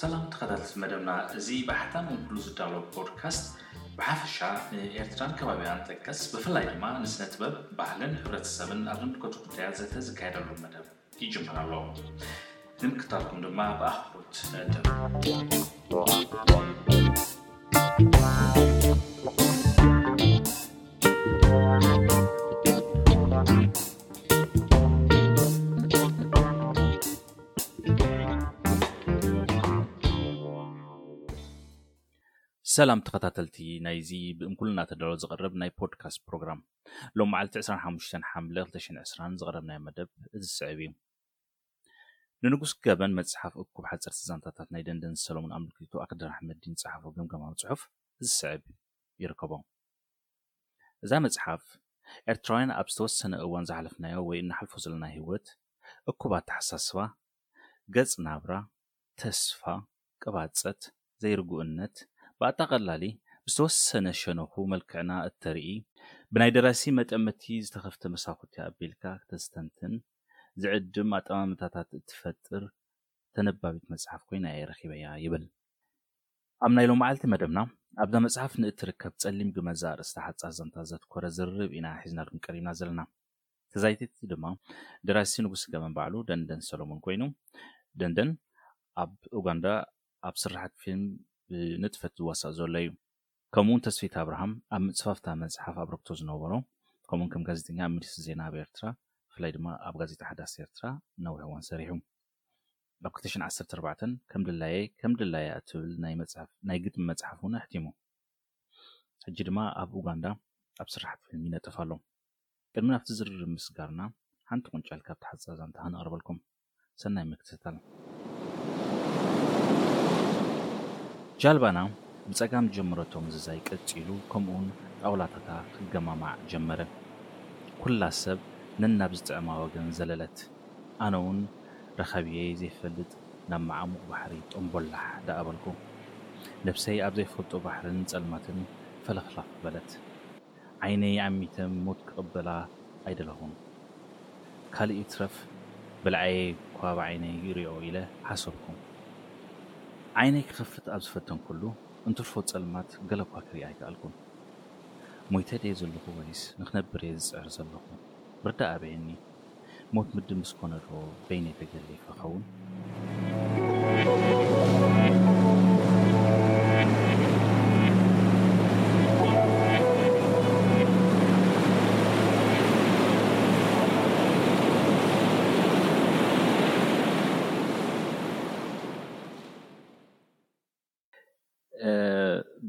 ሰላም ተኸታተልቲ መደብና፣ እዚ ብሓታ ምንክሉ ዝዳሎ ፖድካስት ብሓፈሻ ንኤርትራን ከባቢኣን ጠቀስ ብፍላይ ድማ ንስነ ጥበብ፣ ባህልን ሕብረተሰብን ኣብ ዝምልከቱ ጉዳያት ዘተ ዝካየደሉ መደብ ይጅምር ኣሎ። ንምክታልኩም ድማ ብኣኽብሮት ንዕድም። ሰላም ተኸታተልቲ ናይዚ ብእንኩሉ እናተዳሎ ዝቐርብ ናይ ፖድካስት ፕሮግራም ሎም መዓልቲ 25 ሓምለ 220 ዝቐረብናዮ መደብ እዚ ዝስዕብ እዩ ንንጉስ ገበን መጽሓፍ እኩብ ሓፀርቲ ዛንታታት ናይ ደንደን ሰሎሙን ኣመልኪቱ ኣክደር ኣሕመድዲን ዝጸሓፎ ገምገማዊ ጽሑፍ እዚ ዝስዕብ ይርከቦ እዛ መጽሓፍ፣ ኤርትራውያን ኣብ ዝተወሰነ እዋን ዝሓለፍናዮ ወይ እንሓልፎ ዘለና ህይወት፣ እኩብ ኣተሓሳስባ፣ ገጽ ናብራ፣ ተስፋ፣ ቅባጸት፣ ዘይርጉእነት፣ ብኣጣቐላሊ ብዝተወሰነ ሸነኹ መልክዕና እተርኢ፣ ብናይ ደራሲ መጠመቲ ዝተኸፍተ መሳኹቲ ኣቢልካ ክተስተንትን ዝዕድም ኣጠማምታታት እትፈጥር ተነባቢት መጽሓፍ ኮይና እየ ረኺበያ ይብል። ኣብ ናይ ሎምዓልቲ መደብና፣ ኣብዛ መጽሓፍ ንእትርከብ ጸሊም ግመ ዘኣርእስታ ሓጻር ዛንታ ዘትኮረ ዝርርብ ኢና ሒዝናልኩም ቀሪብና ዘለና። ተዛይቲት ድማ ደራሲ ንጉስ ገመ ባዕሉ ደንደን ሰሎሞን ኮይኑ፣ ደንደን ኣብ ኡጋንዳ ኣብ ስርሓት ፊልም ብንጥፈት ዝዋሳእ ዘሎ እዩ። ከምኡ'ውን ተስፊት ኣብርሃም ኣብ ምጽፋፍ'ታ መጽሓፍ ኣብርክቶ ዝነበሮ፣ ከምኡ'ውን ከም ጋዜጠኛ ኣብ ሚኒስትሪ ዜና ኣብ ኤርትራ፣ ብፍላይ ድማ ኣብ ጋዜጣ ሓዳስ ኤርትራ ነዊሕ እዋን ሰሪሑ። ኣብ ክልተ ሽሕን ዓሰርተ ኣርባዕተን ከም ድላየይ ከም ድላያ እትብል ናይ መጽሐፍ ናይ ግጥሚ መጽሓፍ ውን ኣሕቲሙ። ሕጂ ድማ ኣብ ኡጋንዳ ኣብ ስርሓት ፊልም ይነጥፍ ኣሎ። ቅድሚ ናብቲ ዝርርብ ምስጋርና ሓንቲ ቁንጫል ካብቲ ሓጻር ዛንታ ከነቕርበልኩም። ሰናይ ምክትታል። ጃልባና ብጸጋም ዝጀመረቶ ምዝዛይ ቀጺሉ ከምኡውን ጣውላታታ ክገማማዕ ጀመረ። ኩላ ሰብ ነናብ ዝጥዕማ ወገን ዘለለት። ኣነ ውን ረኸብየይ ዘይፈልጥ ናብ መዓሙቕ ባሕሪ ጦምቦላሕ ደኣ በልኩ። ነብሰይ ኣብ ዘይፈልጦ ባሕርን ጸልማትን ፈለኽለኽ በለት። ዓይነይ ዓሚተ ሞት ክቕበላ ኣይደለኹን። ካልእ ይትረፍ ብላዐይ'ኳ ብዓይነይ ይሪኦ ኢለ ሓሰብኩ። ዓይነይ ክኸፍት ኣብ ዝፈተንኩሉ እንትርፎ ጸልማት ገለ'ኳ ክርኢ ኣይከኣልኩን። ሞይተ ድየ ዘለኹ ወይስ ንኽነብር'የ ዝጽዕር ዘለኹ? ርዳእ ኣበየኒ። ሞት ምድምስ ኮነ ዶ በይነይ ተገልየ ክኸውን?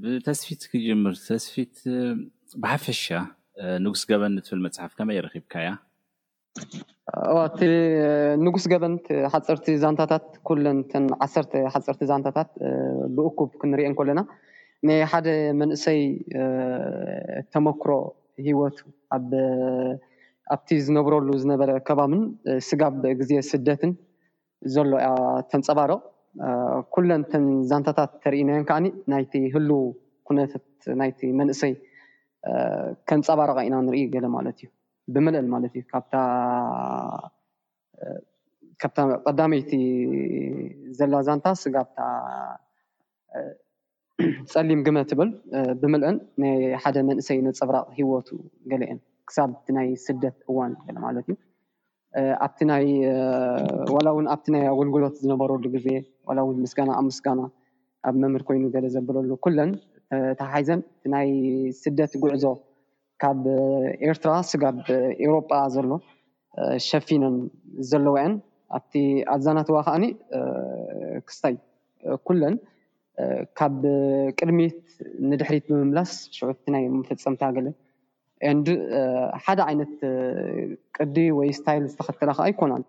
ብተስፊት ክጅምር ተስፊት ብሓፈሻ ንጉስ ገበን እትብል መጽሓፍ ከመይ ረኺብካያ? እቲ ንጉስ ገበን ሓፀርቲ ዛንታታት ኩለን እተን ዓሰርተ ሓፀርቲ ዛንታታት ብእኩብ ክንሪኤን ከለና ናይ ሓደ መንእሰይ ተመክሮ ሂወት ኣብ ኣብቲ ዝነብረሉ ዝነበረ ከባብን ስጋብ ግዜ ስደትን ዘሎ እያ ተንጸባርቕ። ኩለን እተን ዛንታታት ተርእይናየን ከኣ ናይቲ ህሉው ኩነታት ናይቲ መንእሰይ ከንጸባርቓ ኢና ንርኢ ገለ ማለት እዩ። ብምልእን ማለት እዩ ካብታ ቀዳመይቲ ዘላ ዛንታ ስጋብ እታ ጸሊም ግመ ትብል ብምልእን ናይ ሓደ መንእሰይ ነጸብራቕ ህይወቱ ገለ እየን ክሳብ እቲ ናይ ስደት እዋን ገለ ማለት እዩ ኣብቲ ናይ ዋላ ውን ኣብቲ ናይ ኣገልግሎት ዝነበረሉ ግዜ ዋላ ውን ምስጋና ኣብ ምስጋና ኣብ መምህር ኮይኑ ገለ ዘብለሉ ኩለን ተተሓሒዘን ናይ ስደት ጉዕዞ ካብ ኤርትራ ስጋብ ኤውሮጳ ዘሎ ሸፊነን ዘለዋ'የን። ኣብቲ ኣዛናትዋ ከኣ ክስታይ ኩለን ካብ ቅድሚት ንድሕሪት ብምምላስ ሽዑ'ቲ ናይ መፈጸምታ ገለ and ሓደ ዓይነት ቅዲ ወይ style ዝተኸተላ ከኣ ኣይኮናን።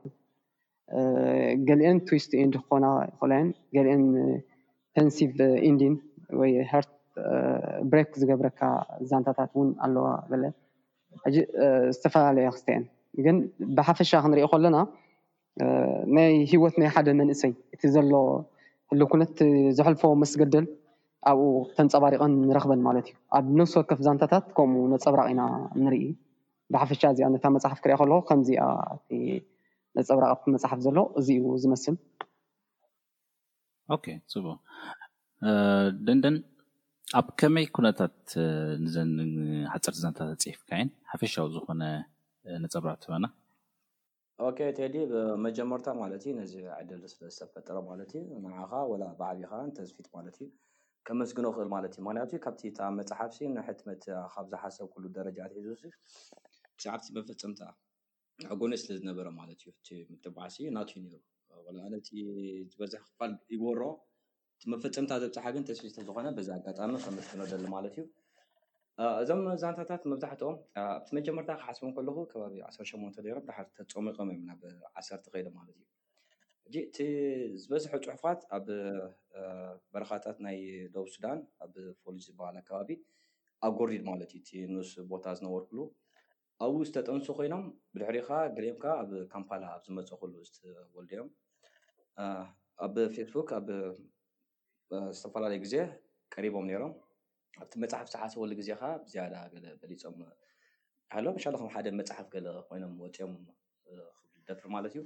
ገሊኤን ትዊስት ኢንድ ክኾና ይኽእላ እየን፣ ገሊኤን ፐንሲቭ ኢንዲን ወይ ሀርት ብሬክ ዝገብረካ ዛንታታት እውን ኣለዋ ገለ ሕጂ ዝተፈላለያ ክስተ እየን ግን ብሓፈሻ ክንሪኦ ከለና ናይ ሂወት ናይ ሓደ መንእሰይ እቲ ዘሎ ህልው ኩነት እቲ ዘሕልፎ መስገደል ኣብኡ ተንጸባሪቐን ንረኽበን ማለት እዩ ኣብ ነፍሲ ወከፍ ዛንታታት ከምኡ ነጸብራቕ ኢና ንርኢ ብሓፈሻ እዚኣ ነታ መጽሓፍ ክሪኣ ከለኹ ከምዚኣ እቲ ነጸብራቕ ኣብቲ መጽሓፍ ዘሎ እዚ'ዩ ዝመስል። ኦኬ ጽቡቕ። ደንደን ኣብ ከመይ ኩነታት ንዘን ሓጸርቲ ዛንታታት ጽሒፍካየን ሓፈሻዊ ዝኾነ ነጸብራቕ ትህበና? ኦኬ ቴዲ ብመጀመርታ ማለት እዩ ነዚ ዕድል ስለ ዝተፈጠረ ማለት እዩ ንዓኻ ወላ ብዓቢኻ ንተስፊት ማለት እዩ ከመስግኖ ክእል ማለት እዩ ምክንያቱ ካብቲ እታ መጽሓፍሲ ንሕትመት ካብ ዝሓሰብኩሉ ደረጃ ኣትሒዙሲ ክሳብቲ መፈጸምታ ኣብ ጎነይ ስለ ዝነበረ ማለት እዩ እቲ ምጥባዓሲ ናቱ እዩ ነይሩ ወላ ኣነ እቲ ዝበዝሕ ክፋል ይበሮ እቲ መፈፀምታ ዘብፅሓ ግን ተስፊ ስለ ዝኾነ በዚ ኣጋጣሚ ከመስግኖ ደሊ ማለት እዩ እዞም ዛንታታት መብዛሕትኦም ኣብቲ መጀመርታ ክሓስቦም ከለኹ ከባቢ ዓሰርተ ሸሞንተ ነይሮም ድሓር ተፀሚቖም እዮም ናብ ዓሰርተ ከይዶም ማለት እዩ ሕጂ እቲ ዝበዝሐ ፅሑፋት ኣብ በረኻታት ናይ ደቡብ ሱዳን ኣብ ፎልጅ ዝበሃል ኣከባቢ ኣጎሪድ ማለት እዩ እቲ ንኡስ ቦታ ዝነበርኩሉ ኣብኡ ዝተጠንሱ ኮይኖም ብድሕሪኡ ከኣ ገሊኦም ከኣ ኣብ ካምፓላ ኣብ ዝመጹ ኩሉ ዝተወልዱ እዮም። ኣብ ፌስቡክ ኣብ ዝተፈላለየ ግዜ ቀሪቦም ኔሮም። ኣብቲ መጽሓፍ ዝሓስበሉ ግዜ ከኣ ብዝያዳ ገለ በሊጾም ሃሎም ኢንሻ ኣላህ ከም ሓደ መጽሓፍ ገለ ኮይኖም ወጺኦም ክደፍሩ ማለት እዩ።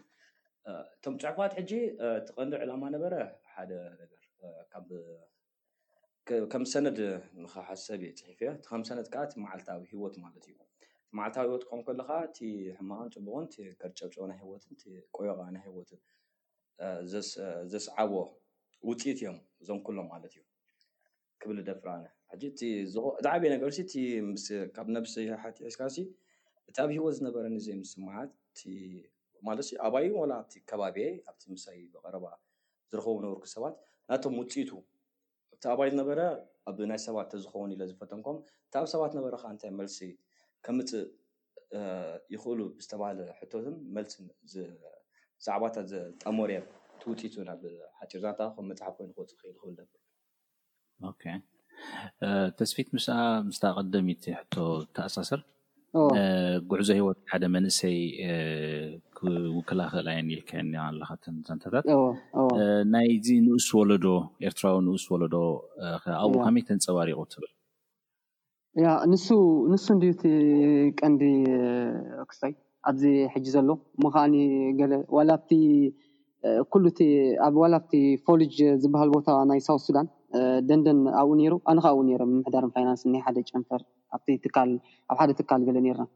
እቶም ጽሑፋት ሕጂ እቲ ቀንዲ ዕላማ ነበረ ሓደ ነገር ካብ ከም ሰነድ ንክሓሰብ እየ ፅሒፈዮ እቲ ከም ሰነድ ከዓ እቲ መዓልታዊ ሂወት ማለት እዩ። እቲ መዓልታዊ ሂወት ክኾን ከሎ ከዓ እቲ ሕማቅን ፅቡቅን እቲ ቀርጨብጨብ ናይ ሂወትን እቲ ቆይቓ ናይ ሂወትን ዘስዓቦ ውፅኢት እዮም እዞም ኩሎም ማለት እዩ ክብል እደፍር ኣነ። ሕጂ እቲ ዝዓበየ ነገር እቲ ምስ ካብ ነብሰይ ኣትሒዝካ ሲ እቲ ኣብ ሂወት ዝነበረኒ ዘይምስምማዓት እቲ ማለት ኣብይ ዋላ ኣብቲ ከባቢየይ ኣብቲ ምሳይ ብቀረባ ዝረኸቡ ዝነበርኩ ሰባት ናቶም ውጽኢቱ እቲ ኣባይ ዝነበረ ኣብ ናይ ሰባት ተዝኸውን ኢለ ዝፈተንኮም እቲ ኣብ ሰባት ነበረ ከዓ እንታይ መልሲ ከምፅእ ይኽእሉ ዝተባሃለ ሕቶትን መልስን ዛዕባታት ዘጣመሩ እዮም እቲ ውፅኢቱ ናብ ሓፂር ዛንታ ከም መፅሓፍ ኮይኑ ክወፅእ ክኽእል ይኽእል ነበር። ተስፊት ምስ ምስታ ቀደሚት ሕቶ ተኣሳሰር ጉዕዞ ሂወት ሓደ መንእሰይ ክውክላ ክእል ኣየን ኢልካኒ ኣለካ ተን ዛንታታት ናይዚ ንኡስ ወለዶ ኤርትራዊ ንኡስ ወለዶ ከ ኣብኡ ከመይ ተንጸባሪቑ ትብል ያእ ንሱ ንሱ እንድዩ እቲ ቀንዲ ክስታይ ኣብዚ ሕጂ ዘሎ እሞ ከኣኒ ገለ ዋላ ኣብቲ ኩሉ እቲ ኣብ ዋላ ኣብቲ ፎልጅ ዝብሃል ቦታ ናይ ሳውዝ ሱዳን ደንደን ኣብኡ ኔሩ ኣነ ከኣ ኣብኡ ኔረ ምምሕዳርን ፋይናንስን ናይ ሓደ ጨንፈር ኣብቲ ትካል ኣብ ሓደ ትካል ገለ ኔርና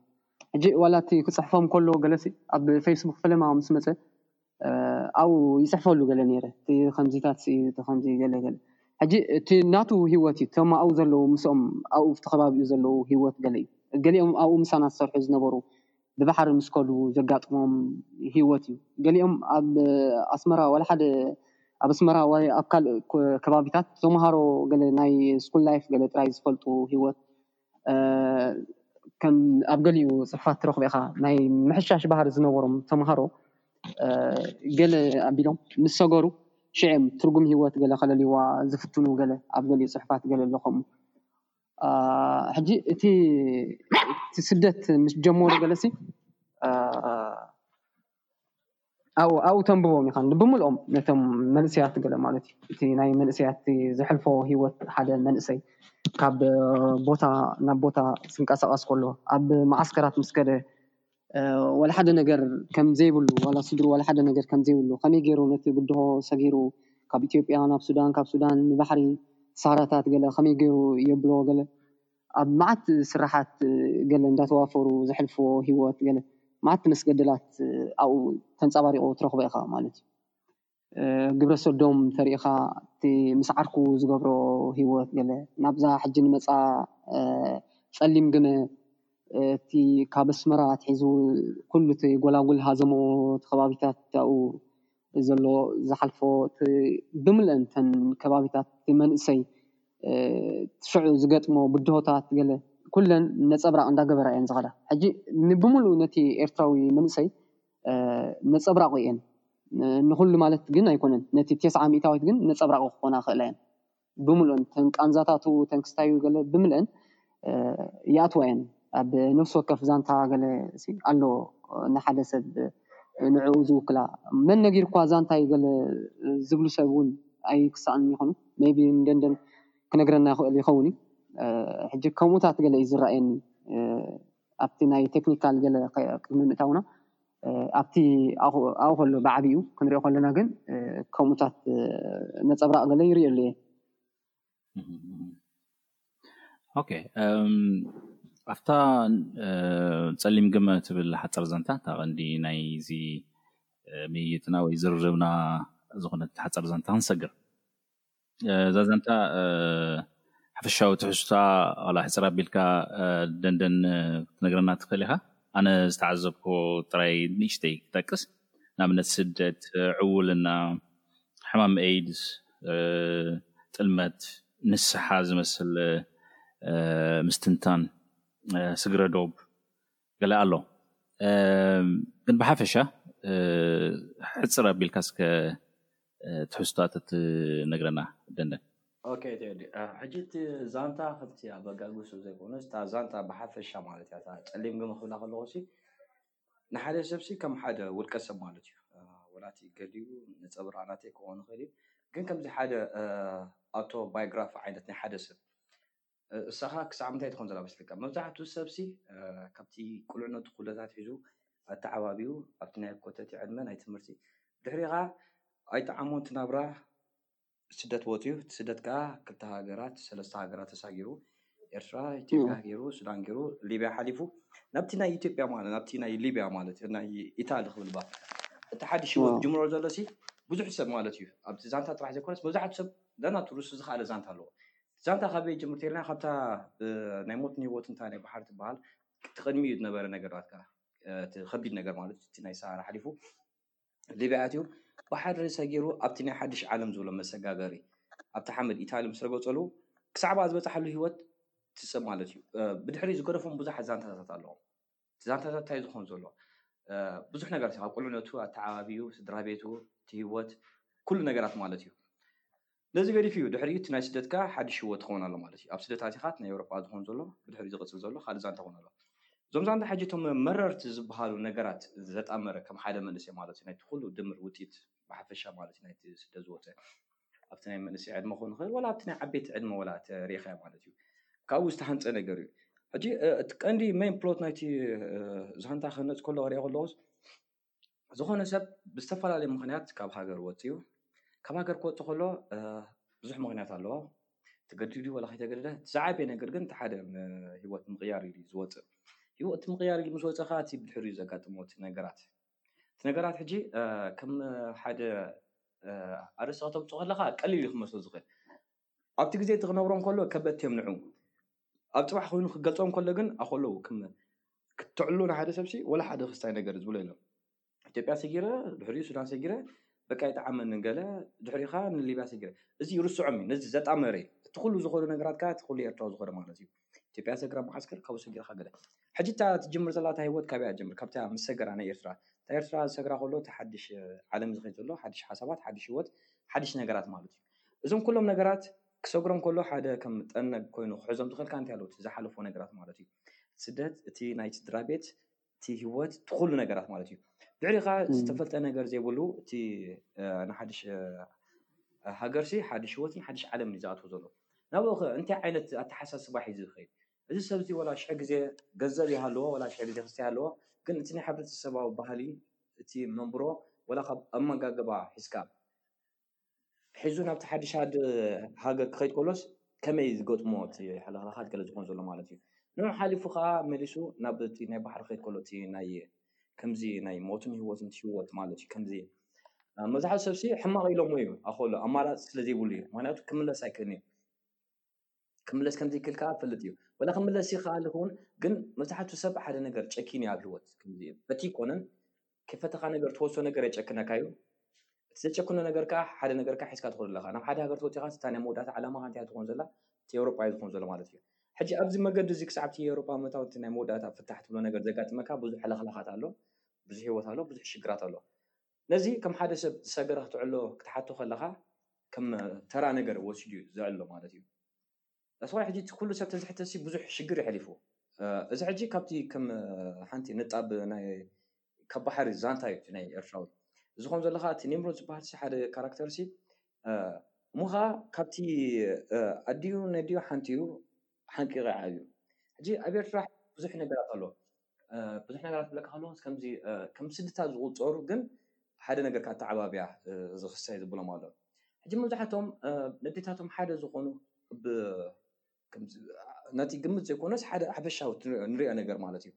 ሕጂ ዋላ እቲ ክጽሕፎም ከሎ ገለሲ ኣብ ፈይስቡክ ፈለማ ምስ መጸ ኣብኡ ይጽሕፈሉ ገለ ኔረ እቲ ከምዚታት ሲ እቲ ከምዚ ገለ ገለ ሕጂ እቲ ናቱ ሂወት እዩ እቶም ኣብኡ ዘለዉ ምስኦም ኣብኡ ኣብቲ ከባቢኡ ዘለዉ ሂወት ገለ እዩ ገሊኦም ኣብኡ ምሳና ዝሰርሑ ዝነበሩ ብባሕሪ ምስ ከዱ ዘጋጥሞም ሂወት እዩ ገሊኦም ኣብ ኣስመራ ዋላ ሓደ ኣብ ኣስመራ ወይ ኣብ ካልእ ከባቢታት ተማሃሮ ገለ ናይ ስኩል ላይፍ ገለ ጥራይ ዝፈልጡ ሂወት ከም ኣብ ገሊኡ ጽሑፋት ትረኽቦ ኢኻ ናይ ምሕሻሽ ባህሪ ዝነበሮም ተምሃሮ ገለ ኣቢሎም ምስ ሰገሩ ሽዕ እዮም ትርጉም ህይወት ገለ ከለልይዋ ዝፍትኑ ገለ ኣብ ገሊኡ ጽሑፋት ገለ ኣሎ ከምኡ ሕጂ እቲ ስደት ምስ ጀመሩ ገለሲ ኣብኡ ኣብኡ ተንብቦም ኢኻ ብምልኦም ነቶም መንእሰያት ገለ ማለት እዩ። እቲ ናይ መንእሰያት ዘሕልፎ ህይወት ሓደ መንእሰይ ካብ ቦታ ናብ ቦታ ዝንቀሳቐስ ከሎ ኣብ መዓስከራት ምስ ከደ ዋላ ሓደ ነገር ከም ዘይብሉ ዋላ ስድርኡ ዋላ ሓደ ነገር ከም ዘይብሉ ከመይ ጌሩ ነቲ ብድሆ ሰጊሩ ካብ ኢትዮጵያ ናብ ሱዳን ካብ ሱዳን ንባሕሪ ሳራታት ገለ ከመይ ጌሩ የብሎ ገለ ኣብ መዓት ስራሓት ገለ እንዳተዋፈሩ ዘሕልፍዎ ሂወት ገለ መዓት መስገደላት ኣብኡ ተንጻባሪቑ ትረኽቦ ኢኻ ማለት እዩ። ግብረ ሶዶም ተሪኢኻ እቲ ምስ ዓርኩ ዝገብሮ ሂወት ገለ ናብዛ ሕጂ ንመጻ ጸሊም ግመ እቲ ካብ ኣስመራ ኣትሒዙ ኩሉ እቲ ጎላጉል ሃዘሞ እቲ ከባቢታት ኣብኡ ዘሎ ዝሓልፎ ብምልእን እተን ከባቢታት እቲ መንእሰይ ሽዑ ዝገጥሞ ብድሆታት ገለ ኩለን ነጸብራቕ እንዳገበራ እየን ዝኸዳ። ሕጂ ንብምሉኡ ነቲ ኤርትራዊ መንእሰይ ነጸብራቑ እየን። ንኹሉ ማለት ግን ኣይኮነን። ነቲ ቴስዓ ሚእታዊት ግን ነጸብራቑ ክኾና ይኽእላ እየን። ብምልኦን እተን ቃንዛታቱ እተን ክስታዩ ገለ ብምልእን ይኣትዋ እየን ኣብ ነፍሲ ወከፍ ዛንታ ገለ ሲ ኣሎ ንሓደ ሰብ ንዕኡ ዝውክላ መን ነጊርኳ ዛንታይ ገለ ዝብሉ ሰብ እውን ኣይክሳኣኑን ይኾኑ ሜይቢ ንደንደን ክነግረና ይኽእል ይኸውን እዩ ሕጂ ከምኡታት ገለ እዩ ዝረኣየኒ ኣብቲ ናይ ቴክኒካል ገለ ቅድሚ ምእታውና ኣብቲ ኣብኡ ከሎ ብዓቢኡ ክንሪኦ ከለና ግን ከምኡታት ነጸብራቅ ገለ ይሪኤሉ እየ። ኦኬ ኣብታ ጸሊም ግመ ትብል ሓጸር ዘንታ እታ ቀንዲ ናይዚ ምይይጥና ወይ ዝርርብና ዝኾነት ሓጸር ዘንታ ክንሰግር። እዛ ዛንታ ሓፈሻዊ ትሕዝቶኣ ዋላ ሕጽር ኣቢልካ ደንደን ክትነግረና ትኽእል ኢኻ። ኣነ ዝተዓዘብክዎ ጥራይ ንእሽተይ ክጠቅስ፣ ንኣብነት ስደት፣ ዕውልና፣ ሕማም ኤይድስ፣ ጥልመት፣ ንስሓ ዝመስል ምስትንታን፣ ስግረ ዶብ፣ ገለ ኣሎ ግን ብሓፈሻ ሕጽር ኣቢልካ እስከ ትሕዝቶታት እትነግረና ደንደን። ኦኬ ቴዲ ሕጂ እቲ ዛንታ ከምቲ ኣበጋግስኡ ዘይኮነስ እታ ዛንታ ብሓፈሻ ማለት እያ እታ ጸሊም ግመ ክብላ ከለኹሲ ንሓደ ሰብሲ ከም ሓደ ውልቀ ሰብ ማለት እዩ ወላ እቲ ገሊኡ ነጸብራቕ ናተይ ክኾን ይኽእል እዩ ግን ከምዚ ሓደ ኣውቶ ባዮግራፊ ዓይነት ናይ ሓደ ሰብ እሳኻ ክሳዕ ምንታይ ትኾን ዘላ መስለካ? መብዛሕትኡ ሰብሲ ካብቲ ቁልዕነቱ ኩለት ኣትሒዙ ኣተዓባብይኡ ኣብቲ ናይ ኮተቴ ዕድመ ናይ ትምህርቲ ድሕሪኡ ከኣ ኣይጠዓሞን እቲ ናብራ ስደት ወጺኡ እቲ ስደት ከኣ ክልተ ሃገራት ሰለስተ ሃገራት ተሳጊሩ ኤርትራ ኢትዮጵያ ገይሩ ሱዳን ገይሩ ሊብያ ሓሊፉ ናብቲ ናይ ኢትዮጵያ ማለት ናብቲ ናይ ሊብያ ማለት ናይ ኢታሊ ክብል ባ እቲ ሓድሽ ህይወት ዋው ዝጅምሮ ዘሎሲ ብዙሕ ሰብ ማለት እዩ ኣብቲ ዛንታ ጥራሕ ዘይኮነስ መብዛሕትኡ ሰብ ነናቱ ርእሱ ዝኸኣለ ዛንታ ኣለዎ ዛንታ ካበይ ጀምር ተልና ካብታ ናይ ሞትን ህይወትን እታ ናይ ባሕሪ ትበሃል እቲ ቅድሚኡ ዝነበረ ነገራት ከኣ እቲ ከቢድ ነገር ማለት እቲ ናይ ሰሃራ ሓሊፉ ሊብያ ኣትዩ ባሕሪ ሰጊሩ ኣብቲ ናይ ሓድሽ ዓለም ዝብሎ መሰጋገሪ ኣብቲ ሓመድ ኢታሊ ምስ ረገጸሉ ክሳዕባ ዝበጽሓሉ ህይወት ትጽብ ማለት እዩ ብድሕሪኡ ዝገደፎም ብዙሓት ዛንታታት ኣለዎም እቲ ዛንታታት እንታይ እዩ ዝኸውን ዘሎ ብዙሕ ነገራት እዩ ካብ ቁልዕነቱ ኣተዓባብይኡ ስድራቤቱ እቲ ሂወት ኩሉ ነገራት ማለት እዩ ነዚ ገዲፉ እዩ ድሕሪኡ እቲ ናይ ስደትካ ሓድሽ ሂወት ይኸውን ኣሎ ማለት እዩ ኣብ ስደት ኣቲኻ እቲ ናይ ኤውሮጳ ዝኸውን ዘሎ ብድሕሪኡ ዝቕጽል ዘሎ ካልእ ዛንታ ይኸውን ኣሎ እዞም ዛንታ ሕጂ እቶም መረርቲ ዝበሃሉ ነገራት ዘጣመረ ከም ሓደ መንእሰይ ማለት እዩ ናይቲ ኩሉ ድምር ውጢት ብሓፈሻ ማለት ናይ ስደት ዝወፀ ኣብቲ ናይ መንእሰይ ዕድመ ክኸውን ይኽእል ዋላ ኣብቲ ናይ ዓበይቲ ዕድመ ዋላ ተሪኢኻዮ ማለት እዩ ካብኡ ዝተሃንፀ ነገር እዩ ሕጂ እቲ ቀንዲ ሜን ፕሎት ናይቲ ዛንታ ክህነፅ ከሎ ክሪኦ ከለዎስ ዝኾነ ሰብ ብዝተፈላለየ ምክንያት ካብ ሃገር ወፅዩ ካብ ሃገር ክወፅ ከሎ ብዙሕ ምክንያት ኣለዎ ተገዲዱ ወላ ከይተገደደ ዝዓበየ ነገር ግን እቲ ሓደ ሂወት ምቕያር ኢሉ ዝወፅእ ሂወት ምቕያር ኢሉ ምስ ወፀ ከዓ እቲ ብድሕሪኡ ዘጋጥሞ እቲ ነገራት እቲ ነገራት ሕጂ ከም ሓደ ኣርእስቲ ከተምጽኦ ከለኻ ቀሊል እዩ ክመስል ዝኽእል። ኣብቲ ግዜ እቲ ክነብሮ እንከሎ ከበድቲ እዮም ንዕኡ። ኣብ ጽባሕ ኮይኑ ክገልጾ እንከሎ ግን ኣኾለዉ ክም ክተዕሉ ንሓደ ሰብሲ ወላ ሓደ ክስታይ ነገር ዝብሎ የለን። ኢትዮጵያ ሰጊረ ድሕሪኡ ሱዳን ሰጊረ በቃ ይጥዓመኒ ገለ ድሕሪኻ ንሊብያ ሰጊረ እዚ ይርስዖም እዩ። ነዚ ዘጣመረ እዩ። እቲ ኩሉ ዝኸዶ ነገራት ከኣ እቲ ኩሉ ኤርትራዊ ዝኸዶ ማለት እዩ። ኢትዮጵያ ሰግራ መዓስከር ካብኡ ሰጊርካ ገለ ሕጂ እታ ትጅምር ዘላ እታ ሂወት ካበይ እያ ትጅምር ካብታ ምስ ሰገራ ናይ ኤርትራ እታ ኤርትራ ሰግራ ከሎ እቲ ሓድሽ ዓለም ዝኸይድ ዘሎ ሓድሽ ሓሳባት ሓድሽ ሂወት ሓድሽ ነገራት ማለት እዩ እዞም ኩሎም ነገራት ክሰግሮም ከሎ ሓደ ከም ጠነግ ኮይኑ ክሕዞም ዝኸልካ እንታይ ኣለዉ እቲ ዝሓለፍዎ ነገራት ማለት እዩ እቲ ስደት እቲ ናይ ስድራቤት እቲ ህይወት እቲ ኩሉ ነገራት ማለት እዩ ድሕሪኻ ዝተፈልጠ ነገር ዘይብሉ እቲ ንሓድሽ ሃገርሲ ሓድሽ ህይወትን ሓድሽ ዓለም እዩ ዝኣትዎ ዘሎ ናብኡ ከ እንታይ ዓይነት ኣተሓሳስባ ሒዙ ይኸይድ እዚ ሰብ እዚ ወላ ሽሕ ግዜ ገንዘብ ይሃለዎ ወላ ሽሕ ግዜ ክስታይ ኣለዎ ግን እቲ ናይ ሕብረተሰባዊ ባህሊ እቲ መንብሮ ወላ ካብ ኣመጋግባ ሒዝካ ሒዙ ናብቲ ሓድሽ ሃገር ክኸይድ ከሎስ ከመይ ዝገጥሞ እቲ ሕልኽላኻት ገለ ዝኾን ዘሎ ማለት እዩ። ንዑ ሓሊፉ ከኣ መሊሱ ናብ እቲ ናይ ባሕሪ ክኸይድ ከሎ እቲ ናይ ከምዚ ናይ ሞትን ህይወትን ህይወት ማለት እዩ። ከምዚ መብዛሕትኡ ሰብሲ ሕማቕ ኢሎምዎ እዩ ኣኸሎ ኣማራጺ ስለ ዘይብሉ እዩ። ምክንያቱ ክምለስ ኣይክእልን እዩ። ክምለስ ከም ዘይክእል ከኣ እፈልጥ እዩ ወላ ክምለስ ይከኣል ይኸውን ግን መብዛሕትኡ ሰብ ሓደ ነገር ጨኪኑ ኣብ ሂወት ከምዚ እዩ በቲ ኮነን ከይፈተኻ ነገር ትወሶ ነገር የጨክነካ እዩ እቲ ዘጨክኖ ነገር ከኣ ሓደ ነገር ከኣ ሒዝካ ትኸዶ ኣለኻ ናብ ሓደ ሃገር ተወጺኻ እታ ናይ መወዳእታ ዕላማኻ እንታይ ትኾን ዘላ እቲ ኤውሮጳ እዩ ዝኾን ዘሎ ማለት እዩ ሕጂ ኣብዚ መገዲ እዚ ክሳብ እቲ ኤውሮጳ ምእታው እቲ ናይ መወዳእታ ፍታሕ ትብሎ ነገር ዘጋጥመካ ብዙሕ ሕልኽላኻት ኣሎ ብዙሕ ሂወት ኣሎ ብዙሕ ሽግራት ኣሎ ነዚ ከም ሓደ ሰብ ዝሰገረ ክትዕሎ ክትሓቶ ከለኻ ከም ተራ ነገር ወሲዱ እዩ ዘዕሎ ማለት እዩ። ኣስኻ ሕጂ እቲ ኩሉ ሰብ ተዝሕተት ሲ ብዙሕ ሽግር የሕሊፉ። እዚ ሕጂ ካብቲ ከም ሓንቲ ንጣብ ናይ ካብ ባሕሪ ዛንታ እዩ እቲ ናይ ኤርትራዊ። እዚ ከም ዘሎ ከኣ እቲ ኒምሮድ ዝበሃል ሲ ሓደ ካራክተር ሲ እሞ ከኣ ካብቲ ኣዲኡ ነዲኡ ሓንቲ እዩ ሓንቂቐ ይዓብዩ። ሕጂ ኣብ ኤርትራ ብዙሕ ነገራት ኣሎ። ብዙሕ ነገራት ክብለካ ከለኹ ከምዚ ከም ስድታት ዝቑጸሩ ግን ሓደ ነገር ካብ ኣተዓባብያ እዚ ክስታይ ዘብሎም ኣሎ። ሕጂ መብዛሕትኦም ነዴታቶም ሓደ ዝኾኑ ብ ከምዚ ነቲ ግምት ዘይኮነስ ሓደ ሓፈሻዊ ንሪኦ ነገር ማለት እዩ።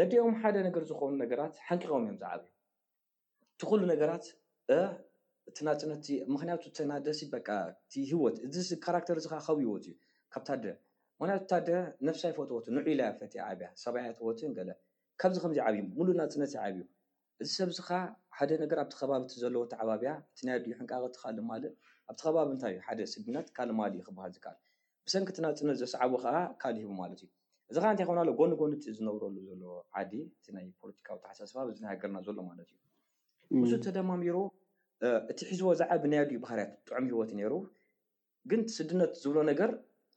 ነዴኦም ሓደ ነገር ዝኾኑ ነገራት ሓንቂቖም እዮም ዝዓብዩ። እቲ ኩሉ ነገራት እ እቲ ናጽነት ምክንያቱ እቲ ናደሲ በቃ እቲ ሂወት እዚ ካራክተር እዚ ከኣ ከቢዎት እዩ ካብ ታደ ምክንያቱ ታደ ነብሳ ኣይፈተወትን ንዑ ኢላ እያ ፈትያ ዓብያ ሰብኣያ ኣይተወትን ገለ ካብዚ ከምዚ ዓብዩ ምሉእ ናጽነት እዩ ዓብዩ እዚ ሰብ እዚ ከኣ ሓደ ነገር ኣብቲ ከባቢ እቲ ዘለዎ ኣተዓባብያ እቲ ናይ ኣዲኡ ሕንቃቐ እቲ ካልእ ማልእ ኣብቲ ከባቢ እንታይ እዩ ሓደ ስድነት ካልእ ማልእ እዩ ክበሃል ዝከኣል ብሰንኪ እቲ ናጽነት ዘስዓቦ ከኣ ካልእ ሂቡ ማለት እዩ። እዚ ከኣ እንታይ ክኸውን ኣለዎ ጎኒ ጎኒ እቲ ዝነብረሉ ዘሎ ዓዲ እቲ ናይ ፖለቲካዊ ኣተሓሳስባ ኣብዚ ናይ ሃገርና ዘሎ ማለት እዩ። ምስኡ ተደማሚሩ እቲ ሒዝዎ ዝዓቢ ናይ ኣዲኡ ባህርያት ጥዑም ሂወት ነይሩ ግን እቲ ስድነት ዝብሎ ነገር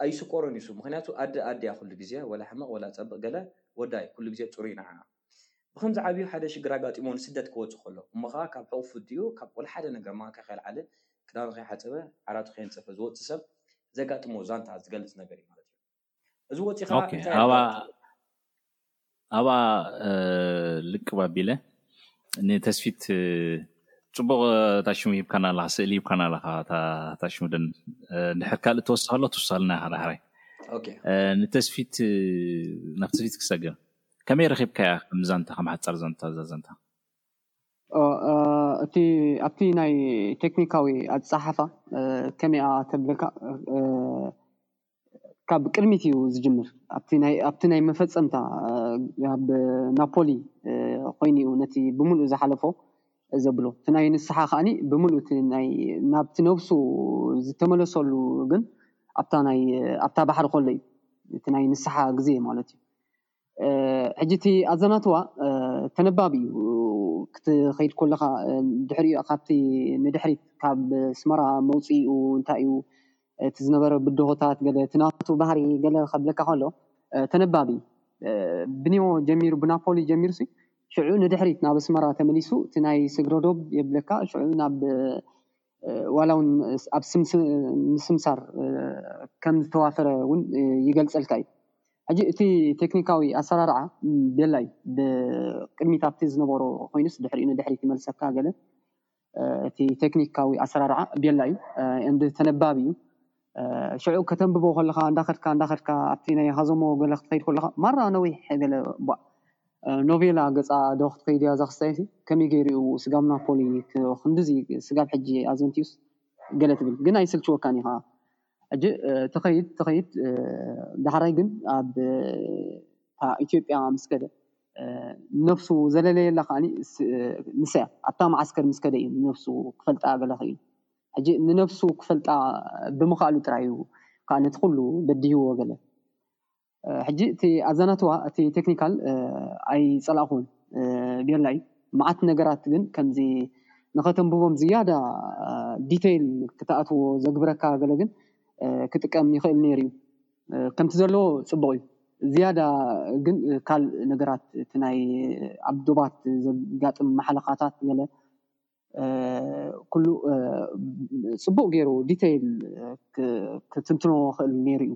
ኣይስቆሮን እዩ እሱ ምኽንያቱ ኣደ ኣደ እያ ኩሉ ግዜ ወላ ሕመቕ ወላ ጸብቕ ገለ ወዳ እዩ ኩሉ ግዜ ጽሩይ ንዓኣ። ብኸምዚ ዓብዩ ሓደ ሽግር ኣጋጢምዎ ንስደት ክወጽእ ከሎ እሞ ከኣ ካብ ሕቑፉ ፍዲኡ ካብ ቆሎ ሓደ ነገር ማንካ ከየልዓለ ክዳኑ ከይሓጸበ ዓራቱ ከየንጸፈ ዝወጽእ ሰብ ዘጋጥሞ ዛንታ ዝገልጽ ነገር እዩ ማለት እዩ። እዚ ወጺኻ ኦኬ እንታይ ኣብኣ የጋጥም? ኣብኣ ልቅብ ኣቢለ ንተስፊት ፅቡቅ እታ ሽሙ ሂብካና ኣለካ ስእሊ ሂብካና ኣለካ እታ እታ ሽሙ ደን ድሕር ካልእ ተወሳኺ ኣሎ ትውሳልና ኢካ ዳሕራይ ኦኬ ንተስፊት ናብ ተስፊት ክሰግር ከመይ ረኪብካያ ከም ዛንታ ከም ሓጻር ዛንታ እዛ ዛንታ። እቲ ኣብቲ ናይ ቴክኒካዊ ኣጸሓሕፋ ከመይ እያ ተብለካ ካብ ቅድሚት እዩ ዝጅምር ኣብቲ ናይ መፈጸምታ ኣብ ናፖሊ ኮይኑ እዩ ነቲ ብምሉእ ዝሓለፎ ዘብሎ እቲ ናይ ንስሓ ከኣኒ ብምሉእ እቲ ናይ ናብቲ ነብሱ ዝተመለሰሉ ግን ኣብታ ናይ ኣብታ ባሕሪ ከሎ እዩ እቲ ናይ ንስሓ ግዜ ማለት እዩ ሕጂ እቲ ኣዘናትዋ ተነባቢ እዩ ክትኸይድ ኮለኻ ድሕሪ ካብቲ ንድሕሪት ካብ ኣስመራ መውጽኡ እንታይ እዩ እቲ ዝነበረ ብድሆታት ገለ እቲ ናቱ ባህሪ ገለ ከብለካ ከሎ ተነባቢ ብኒዮ ጀሚሩ ብናፖሊ ጀሚሩ ሲ ሽዑ ንድሕሪት ናብ ኣስመራ ተመሊሱ እቲ ናይ ስግረዶብ የብለካ ሽዑ ናብ ዋላ ውን ኣብ ምስምሳር ከም ዝተዋፈረ ውን ይገልጸልካ እዩ። ሕጂ እቲ ቴክኒካዊ ኣሰራርዓ ቤላ እዩ። ብቅድሚት ኣብቲ ዝነበሮ ኮይኑስ ድሕሪኡ ንድሕሪት ይመልሰካ ገለ እቲ ቴክኒካዊ ኣሰራርዓ ቤላ እዩ and ተነባቢ እዩ። ሽዑ ከተንብቦ ከለኻ እንዳኸድካ እንዳኸድካ ኣብቲ ናይ ሃዘሞ ገለ ክትኸይድ ከለኻ ማራ ነዊሕ ገለ ባእ ኖቬላ ገጻ ዶ ክትከይድ እያ እዛ ክስታየሲ ከመይ ገይሩ እዩ ስጋብ ናፖሊ ክንድዚ ስጋብ ሕጂ ኣዘንትዩስ ገለ ትብል ግን ኣይስልችወካን እዩ ከኣ ሕጂ ትኸይድ ትኸይድ ዳሕራይ ግን ኣብ እታ ኢትዮጵያ ምስ ከደ ነብሱ ዘለለየላ ከኣ ንሳ እያ ኣብታ መዓስከር ምስ ከደ እዩ ነብሱ ክፈልጣ ገለ ክኢሉ። ሕጂ ንነብሱ ክፈልጣ ብምኽኣሉ ጥራይ እዩ ከኣ ነቲ ኩሉ በዲህዎ ገለ ሕጂ እቲ ኣዛናትዋ እቲ ቴክኒካል ኣይጸላእክዎን ጌርላ እዩ መዓት ነገራት ግን ከምዚ ንኸተንብቦም ዝያዳ ዲተይል ክትኣትዎ ዘግብረካ ገለ ግን ክጥቀም ይኽእል ኔሩ እዩ ከምቲ ዘሎ ጽቡቕ እዩ ዝያዳ ግን ካልእ ነገራት እቲ ናይ ኣብ ዶባት ዘጋጥም ማሕለኻታት ገለ ኩሉ ጽቡቕ ጌሩ ዲተይል ክትንትኖ ክኽእል ኔሩ እዩ።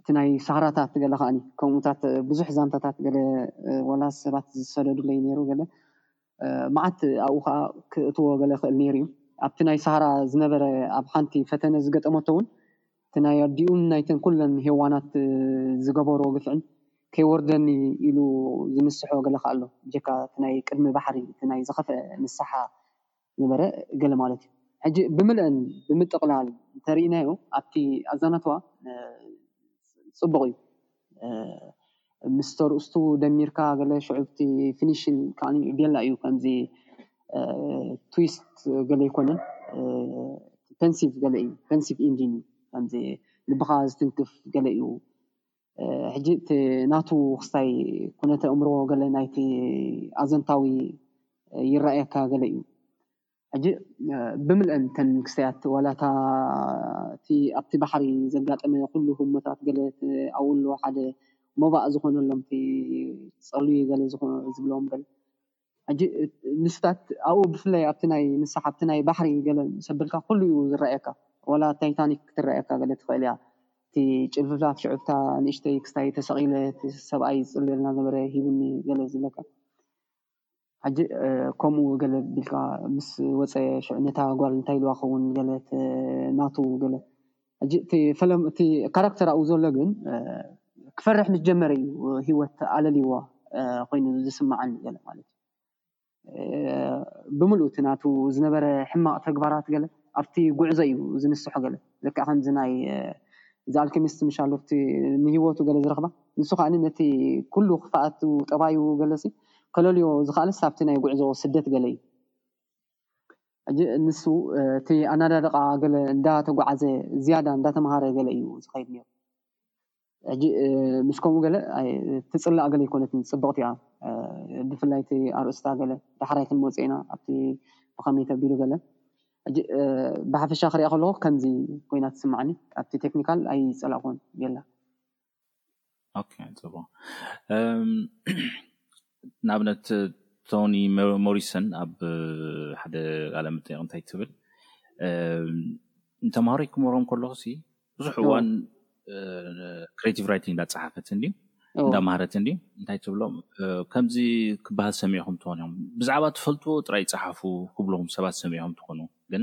እቲ ናይ ሳህራታት ገለ ከኣኒ ከምኡታት ብዙሕ ዛንታታት ገለ ወላ ሰባት ዝሰደዱለይ ኔሩ ገለ መዓት ኣብኡ ከኣ ክእትዎ ገለ ክኽእል ኔሩ እዩ። ኣብቲ ናይ ሳህራ ዝነበረ ኣብ ሓንቲ ፈተነ ዝገጠመቶ ውን እቲ ናይ ኣዲኡን ናይተን ኩለን ሄዋናት ዝገበሮ ግፍዕን ከይወርደኒ ኢሉ ዝንስሖ ገለ ከኣ ኣሎ ብጀካ እቲ ናይ ቅድሚ ባሕሪ እቲ ናይ ዝኸፍኣ ንስሓ ዝነበረ ገለ ማለት እዩ ሕጂ ብምልእን ብምጥቕላል እንተሪኢናዮ ኣብቲ ኣዛናትዋ ጽቡቕ እዩ ምስ ተርእስቱ ደሚርካ ገለ ሽዑብቲ ፍኒሽን ከኣ ቤላ እዩ ከምዚ ትዊስት ገለ ኣይኮነን ፐንሲቭ ገለ እዩ ፐንሲቭ ኢንጂን እዩ ከምዚ ልብኻ ዝትንክፍ ገለ እዩ ሕጂ እቲ ናቱ ክስታይ ኩነተ ኣእምሮ ገለ ናይቲ ኣዘንታዊ ይረኣየካ ገለ እዩ። ሕጂ ብምልእን እተን ክስተያት ዋላ እታ እቲ ኣብቲ ባሕሪ ዘጋጠመ ኩሉ ህሞታት ገለ እቲ ኣብኡ ዘሎ ሓደ ሞባእ ዝኾነሎም እቲ ጸልዊ ገለ ዝብሎም ገለ ሕጂ ንሱታት ኣብኡ ብፍላይ ኣብቲ ናይ ንስሓ ኣብቲ ናይ ባሕሪ ገለ ምስ ኣበልካ ኩሉ እዩ ዝረኣየካ ዋላ ታይታኒክ ክትረኣየካ ገለ ትኽእል እያ እቲ ጭልፍላፍ ሽዑ እታ ንእሽተይ ክስታይ ተሰቒለ እቲ ሰብኣይ ዝጽልየልና ዝነበረ ሂቡኒ ገለ ዝብለካ ሕጂ ከምኡ ገለ ቢልካ ምስ ወጸ ሽዑ ነታ ጋል እንታይ ኢልዋ ክከውን ገለ ናቱ ገለ ሕጂ እቲ ፈለማ እቲ ካራክተር ኣብኡ ዘሎ ግን ክፈርሕ ምስ ጀመረ እዩ ሂወት ኣለልይዋ ኮይኑ ዝስማዓኒ ገለ ማለት ብምልኡ እቲ ናቱ ዝነበረ ሕማቅ ተግባራት ገለ ኣብቲ ጉዕዞ እዩ ዝንስሖ ገለ ልክዕ ከምዚ ናይ The Alchemist ምሽ ኣሎ'ቲ ንህይወቱ ገለ ዝረኽባ፣ ንሱ ከኣ ነቲ ኩሉ ክፋኣቱ ጠባዩ ገለሲ ከለልዮ ዝኸኣለስ ኣብቲ ናይ ጉዕዞ ስደት ገለ እዩ። ሕጂ ንሱ እቲ ኣናዳድቓ ገለ እንዳተጓዓዘ ዝያዳ እንዳተማሃረ ገለ እዩ ዝኸይድ ኔሩ። ሕጂ ምስ ከምኡ ገለ ትጽላእ ገለ ኣይኮነትን ጽብቕቲ እያ ብፍላይ እቲ ኣርእስታ ገለ ዳሕራይ ክንመጾ ኢና ኣብቲ ብኸመይ ተቢሉ ገለ ሕጂ ብሓፈሻ ክሪኣ ከለኹ ከምዚ ኮይና ትስምዓኒ ኣብቲ ቴክኒካል ኣይጸላእኩዎን ቤላ። ኦኬ ጽቡቕ ንኣብነት ቶኒ ሞሪሰን ኣብ ሓደ ቃለ መጠይቕ እንታይ ትብል ንተምሃሮ ክምህሮም ከለኹ ሲ ብዙሕ እዋን ክሬቲቭ ራይቲንግ እንዳፀሓፈት እንዲ እንዳማሃረት እንዲ እንታይ ትብሎም ከምዚ ክበሃል ሰሚዕኹም ትኾኑ እዮም ብዛዕባ ትፈልጥዎ ጥራይ ፀሓፉ ክብልኹም ሰባት ሰሚዕኹም ትኾኑ ግን